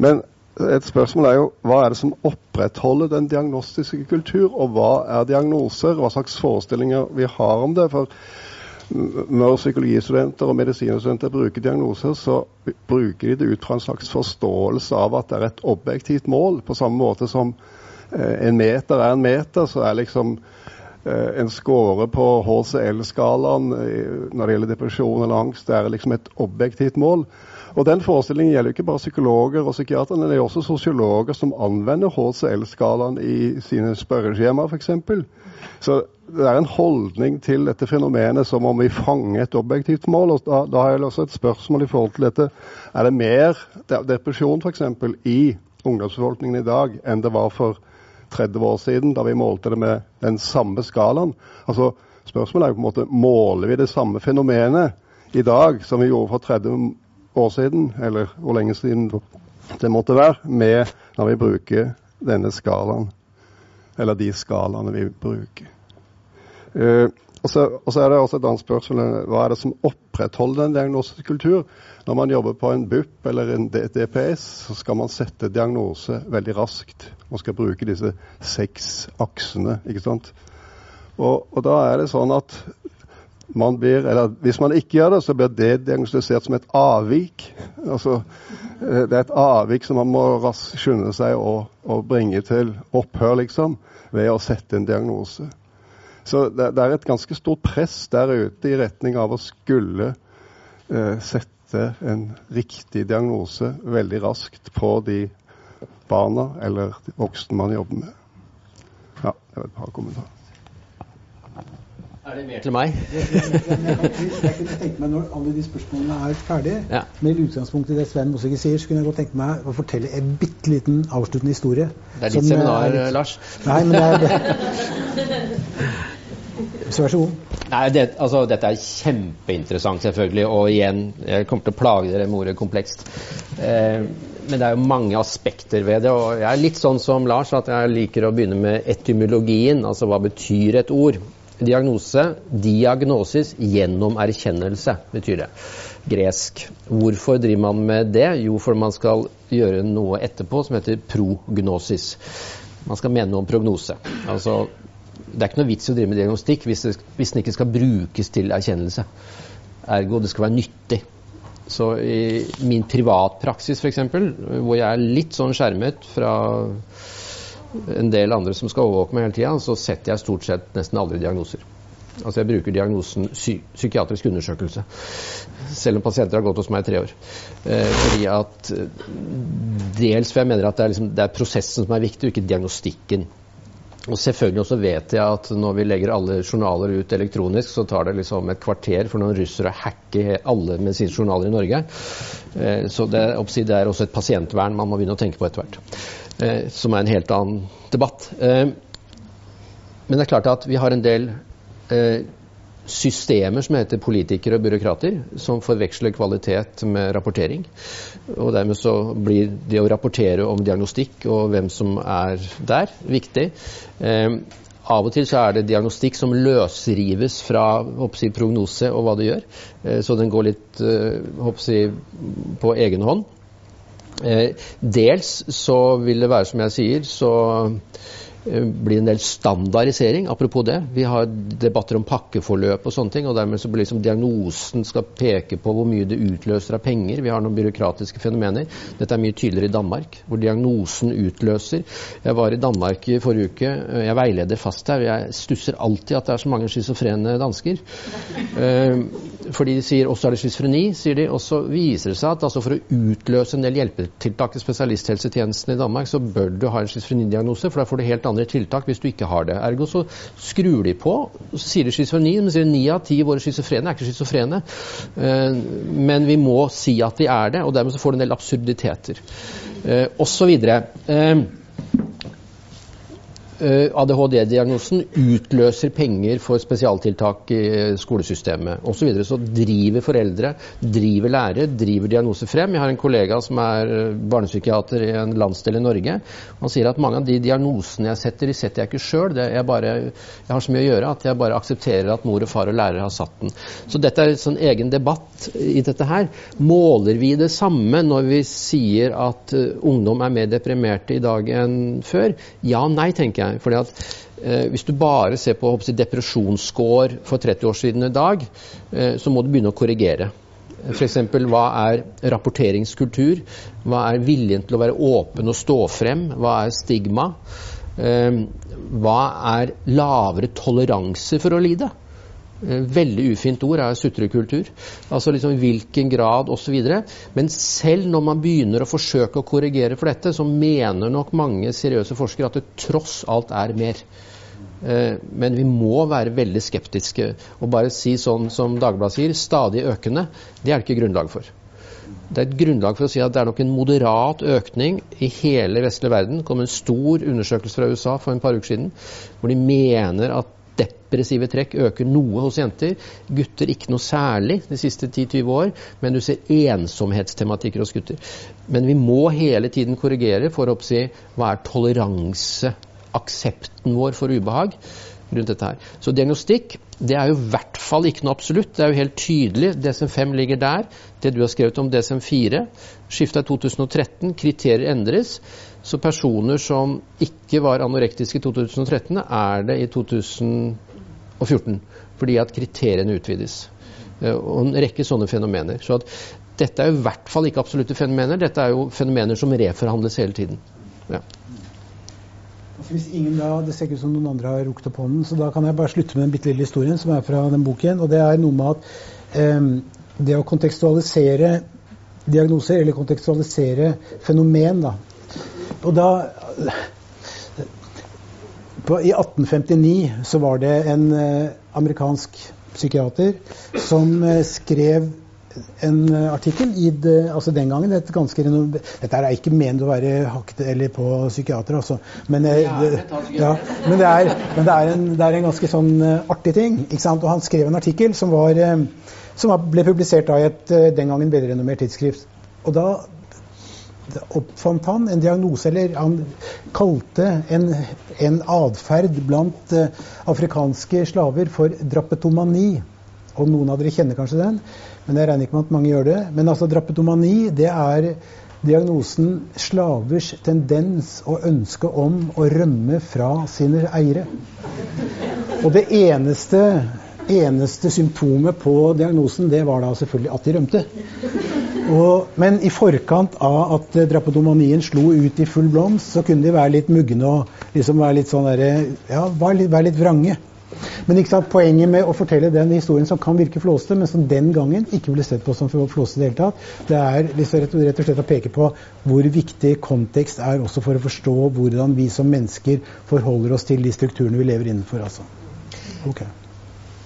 Men et spørsmål er jo hva er det som opprettholder den diagnostiske kultur, og hva er diagnoser? Hva slags forestillinger vi har om det? For når psykologistudenter og medisinstudenter bruker diagnoser, så bruker de det ut fra en slags forståelse av at det er et objektivt mål. På samme måte som eh, en meter er en meter, så er liksom en score på HCL-skalaen eh, når det gjelder depresjon eller angst, det er liksom et objektivt mål. Og Den forestillingen gjelder ikke bare psykologer og psykiatere, men det er også sosiologer som anvender HCL-skalaen i sine spørreskjemaer f.eks. Så det er en holdning til dette fenomenet som om vi fanger et objektivt mål. og Da, da har jeg også et spørsmål i forhold til dette. Er det mer depresjon f.eks. i ungdomsbefolkningen i dag enn det var for 30 år siden, da vi målte det med den samme skalaen. Altså, Spørsmålet er på en måte måler vi det samme fenomenet i dag som vi gjorde for 30 år siden, eller hvor lenge siden det måtte være, med når vi bruker denne skalaen. Eller de skalaene vi bruker. Og, så, og så, er det også et annet spørsmål hva er det som opprettholder en diagnosekultur? Når man jobber på en BUP eller en DPS, så skal man sette diagnose veldig raskt. Man skal bruke disse seks aksene. ikke sant? Og, og da er det sånn at man blir, eller hvis man ikke gjør det, så blir det diagnostisert som et avvik. Altså, eh, det er et avvik som man må raskt skynde seg å, å, bringe til opphør, liksom, ved å sette en diagnose. Så det, det, er et ganske stort press der ute i retning av å skulle eh, sette en riktig diagnose veldig raskt på de barna eller de voksne man jobber med. Ja, det var et par kommentarer. Er det mer til meg? jeg, kunne tenke meg Når alle de spørsmålene er ferdige, ja. med utgangspunkt i det Sven Mossige sier, så kunne jeg godt tenke meg å fortelle en bitte liten avsluttende historie. Det er ditt seminar, er litt... Lars. Nei, men det er Så vær så god. Nei, det, altså, Dette er kjempeinteressant, selvfølgelig. Og igjen, jeg kommer til å plage dere med ordet komplekst. Eh, men det er jo mange aspekter ved det. Og jeg er litt sånn som Lars, at jeg liker å begynne med etymologien. Altså hva betyr et ord? Diagnose, diagnosis, gjennom erkjennelse, betyr det. Gresk. Hvorfor driver man med det? Jo, for man skal gjøre noe etterpå som heter prognosis. Man skal mene noe om prognose. Altså, det er ikke noe vits i å drive med diagnostikk hvis, det, hvis den ikke skal brukes til erkjennelse. Ergo det skal være nyttig. Så i min privatpraksis f.eks., hvor jeg er litt sånn skjermet fra en del andre som skal overvåke meg hele tida, så setter jeg stort sett nesten aldri diagnoser. Altså Jeg bruker diagnosen psy psykiatrisk undersøkelse, selv om pasienter har gått hos meg i tre år. Eh, fordi at eh, Dels for jeg mener at det er, liksom, det er prosessen som er viktig, og ikke diagnostikken. Og selvfølgelig også vet jeg at når vi legger alle journaler ut elektronisk, så tar det liksom et kvarter for noen russere å hacke alle medisinjournaler i Norge. Eh, så det, det er også et pasientvern man må begynne å tenke på etter hvert eh, som er en helt annen debatt. Eh, men det er klart at vi har en del systemer som heter politikere og byråkrater, som forveksler kvalitet med rapportering. Og dermed så blir det å rapportere om diagnostikk og hvem som er der, viktig. Eh, av og til så er det diagnostikk som løsrives fra hoppsi, prognose og hva det gjør. Eh, så den går litt eh, si, på egen hånd. Eh, dels så vil det være som jeg sier, så Eh, blir en del standardisering. Apropos det. Vi har debatter om pakkeforløp og sånne ting. og Dermed så blir liksom diagnosen skal peke på hvor mye det utløser av penger. Vi har noen byråkratiske fenomener. Dette er mye tydeligere i Danmark, hvor diagnosen utløser. Jeg var i Danmark i forrige uke. Eh, jeg veileder fast her. Jeg stusser alltid at det er så mange schizofrene dansker. Eh, fordi de sier også er det schizofreni, sier de. Og så viser det seg at altså for å utløse en del hjelpetiltak i spesialisthelsetjenesten i Danmark, så bør du ha en schizofrenidiagnose, for da får du helt andre tiltak hvis du ikke har det. Ergo så skrur de på, så sier de schizofreni, men sier ni av ti våre schizofrene er ikke schizofrene. Eh, men vi må si at de er det, og dermed så får du en del absurditeter. Eh, og så videre. Eh, Eh, ADHD-diagnosen utløser penger for spesialtiltak i skolesystemet osv. Så, videre. så driver foreldre, driver lærere, driver diagnoser frem. Jeg har en kollega som er eh, barnepsykiater i en landsdel i Norge. Han sier at mange av de diagnosene jeg setter, de setter jeg ikke sjøl. Jeg, jeg, har så mye å gjøre at jeg bare aksepterer at mor og far og lærere har satt den. Så dette er en sånn egen debatt i dette her. Måler vi det samme når vi sier at ungdom er mer deprimerte i dag enn før? Ja nei, tenker jeg jeg. Fordi at eh, Hvis du bare ser på jeg, depresjonsscore for 30 år siden i dag, eh, så må du begynne å korrigere. F.eks. hva er rapporteringskultur? Hva er viljen til å være åpen og stå frem? Hva er stigma? Eh, hva er lavere toleranse for å lide? Eh, veldig ufint ord er sutrekultur. Altså liksom hvilken grad osv. Men selv når man begynner å forsøke å korrigere for dette, så mener nok mange seriøse forskere at det tross alt er mer. Eh, men vi må være veldig skeptiske. Og bare si sånn som Dagbladet sier, stadig økende, det er det ikke grunnlag for. Det er et grunnlag for å si at det er nok en moderat økning i hele vestlige verden. Det kom en stor undersøkelse fra USA for en par uker siden hvor de mener at depressive trekk øker noe hos jenter. Gutter ikke noe særlig de siste 10-20 år, men du ser ensomhetstematikker hos gutter. Men vi må hele tiden korrigere for å oppsi hva er toleranse, aksepten vår for ubehag rundt dette her. Så diagnostikk det er jo i hvert fall ikke noe absolutt. Det er jo helt tydelig. DSM-5 ligger der. Det du har skrevet om DSM-4, skifta i 2013. Kriterier endres. Så personer som ikke var anorektiske i 2013, er det i 2014. Fordi at kriteriene utvides. Eh, og en rekke sånne fenomener. Så at dette er i hvert fall ikke absolutte fenomener. Dette er jo fenomener som reforhandles hele tiden. Ja. Hvis ingen da, Det ser ikke ut som noen andre har rukket opp hånden, så da kan jeg bare slutte med den bitte lille historien som er fra den boken. og Det er noe med at eh, det å kontekstualisere diagnoser, eller kontekstualisere fenomen da, og da på, I 1859 så var det en eh, amerikansk psykiater som eh, skrev en eh, artikkel i det, altså den gangen et ganske Dette er ikke ment å være hakket eller på psykiatere, altså. Men, det, ja, men, det, er, men det, er en, det, er, en, ganske sånn artig ting. ikke sant? Og han skrev en artikkel som, var, som ble publisert da, i et den gangen velrenommert tidsskrift. Og da oppfant han en diagnose, eller han kalte en, en atferd blant afrikanske slaver for drapetomani. Og noen av dere kjenner kanskje den. Men jeg regner ikke med at mange gjør det. Men altså drapetomani, det er diagnosen slavers tendens og ønske om å rømme fra sine eiere. Og det eneste, eneste symptomet på diagnosen, det var da selvfølgelig at de rømte. Og, men i forkant av at drapedomanien slo ut i full blomst, så kunne de være litt mugne og liksom være litt sånn der, ja, være litt, være litt vrange. Men sant, poenget med å fortelle den historien som kan virke flåste, men som den gangen ikke ble sett på som flåste i det hele tatt, det er liksom rett, rett, og slett å peke på hvor viktig kontekst er også for å forstå hvordan vi som mennesker forholder oss til de strukturene vi lever innenfor. Altså. Okay.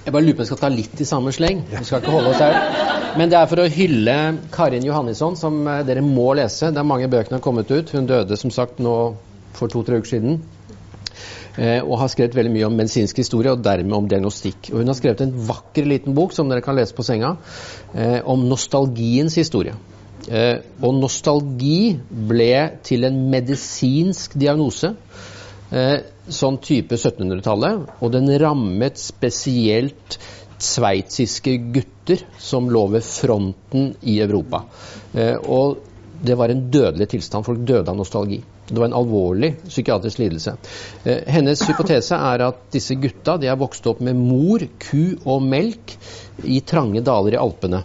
Jeg bare lurer på om jeg skal ta litt i samme sleng. Vi skal ikke holde oss her. Men det er for å hylle Karin Johannisson, som eh, dere må lese. Det er mange bøkene har kommet ut. Hun døde som sagt nå for to-tre uker siden. Eh, og har skrevet veldig mye om medisinsk historie, og dermed om diagnostikk. Og hun har skrevet en vakker liten bok som dere kan lese på senga, eh, om nostalgiens historie. Og nostalgi ble til en medisinsk diagnose sånn type 1700-tallet, og den rammet spesielt sveitsiske gutter som lå ved fronten i Europa. Og det var en dødelig tilstand. Folk døde av nostalgi. Det var en alvorlig psykiatrisk lidelse. Eh, hennes hypotese er at disse gutta de er vokst opp med mor, ku og melk i trange daler i Alpene.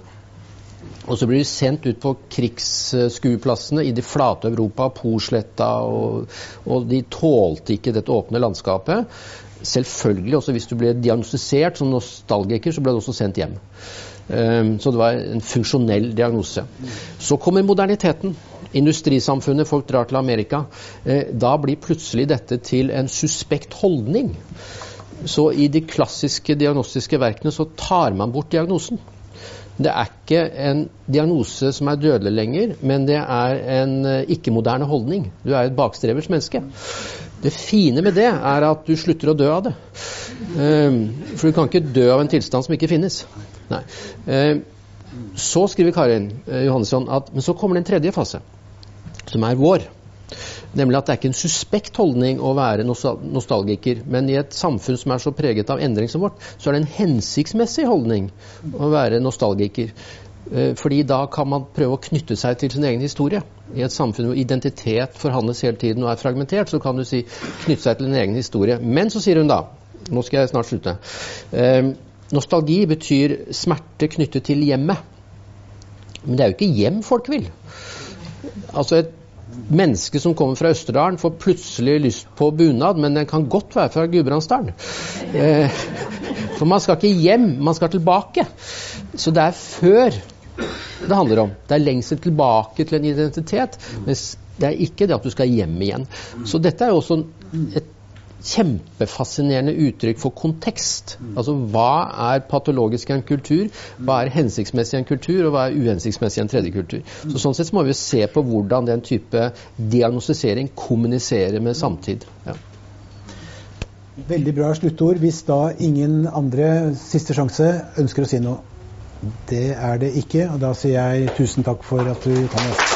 Og så blir de sendt ut på krigsskueplassene i det flate Europa, Porsletta, og, og de tålte ikke dette åpne landskapet. Selvfølgelig, også hvis du ble diagnostisert som nostalgiker, så ble du også sendt hjem. Um, så det var en funksjonell diagnose. Så kommer moderniteten industrisamfunnet, folk drar til Amerika. Eh, da blir plutselig dette til en suspekt holdning. Så i de klassiske diagnostiske verkene så tar man bort diagnosen. Det er ikke en diagnose som er dødelig lenger, men det er en eh, ikke-moderne holdning. Du er et bakstrevers menneske. Det fine med det er at du slutter å dø av det. Um, for du kan ikke dø av en tilstand som ikke finnes. Nei. Um, så skriver Karin uh, Johannesson at men så kommer det en tredje fase som er vår. Nemlig at det er ikke en suspekt holdning å være nostalgiker, men i et samfunn som er så preget av endring som vårt, så er det en hensiktsmessig holdning å være nostalgiker. Eh, fordi da kan man prøve å knytte seg til sin egen historie. I et samfunn hvor identitet forhandles hele tiden og er fragmentert, så kan du si knytte seg til din egen historie. Men så sier hun da Nå skal jeg snart slutte. Eh, nostalgi betyr smerte knyttet til hjemmet. Men det er jo ikke hjem folk vil. Altså et menneske som kommer fra Østerdalen, får plutselig lyst på bunad, men den kan godt være fra Gudbrandsdalen. Eh, for man skal ikke hjem, man skal tilbake. Så det er før det handler om. Det er lengsel tilbake til en identitet. Mens det er ikke det at du skal hjem igjen. Så dette er jo også et kjempefascinerende uttrykk for kontekst. Altså hva er patologisk i en kultur, hva er hensiktsmessig i en kultur, og hva er uhensiktsmessig i en tredje kultur. Så Sånn sett så må vi se på hvordan den type diagnostisering kommuniserer med samtid. Ja. Veldig bra sluttord. Hvis da ingen andre siste sjanse ønsker å si noe. Det er det ikke, og da sier jeg tusen takk for at du kom.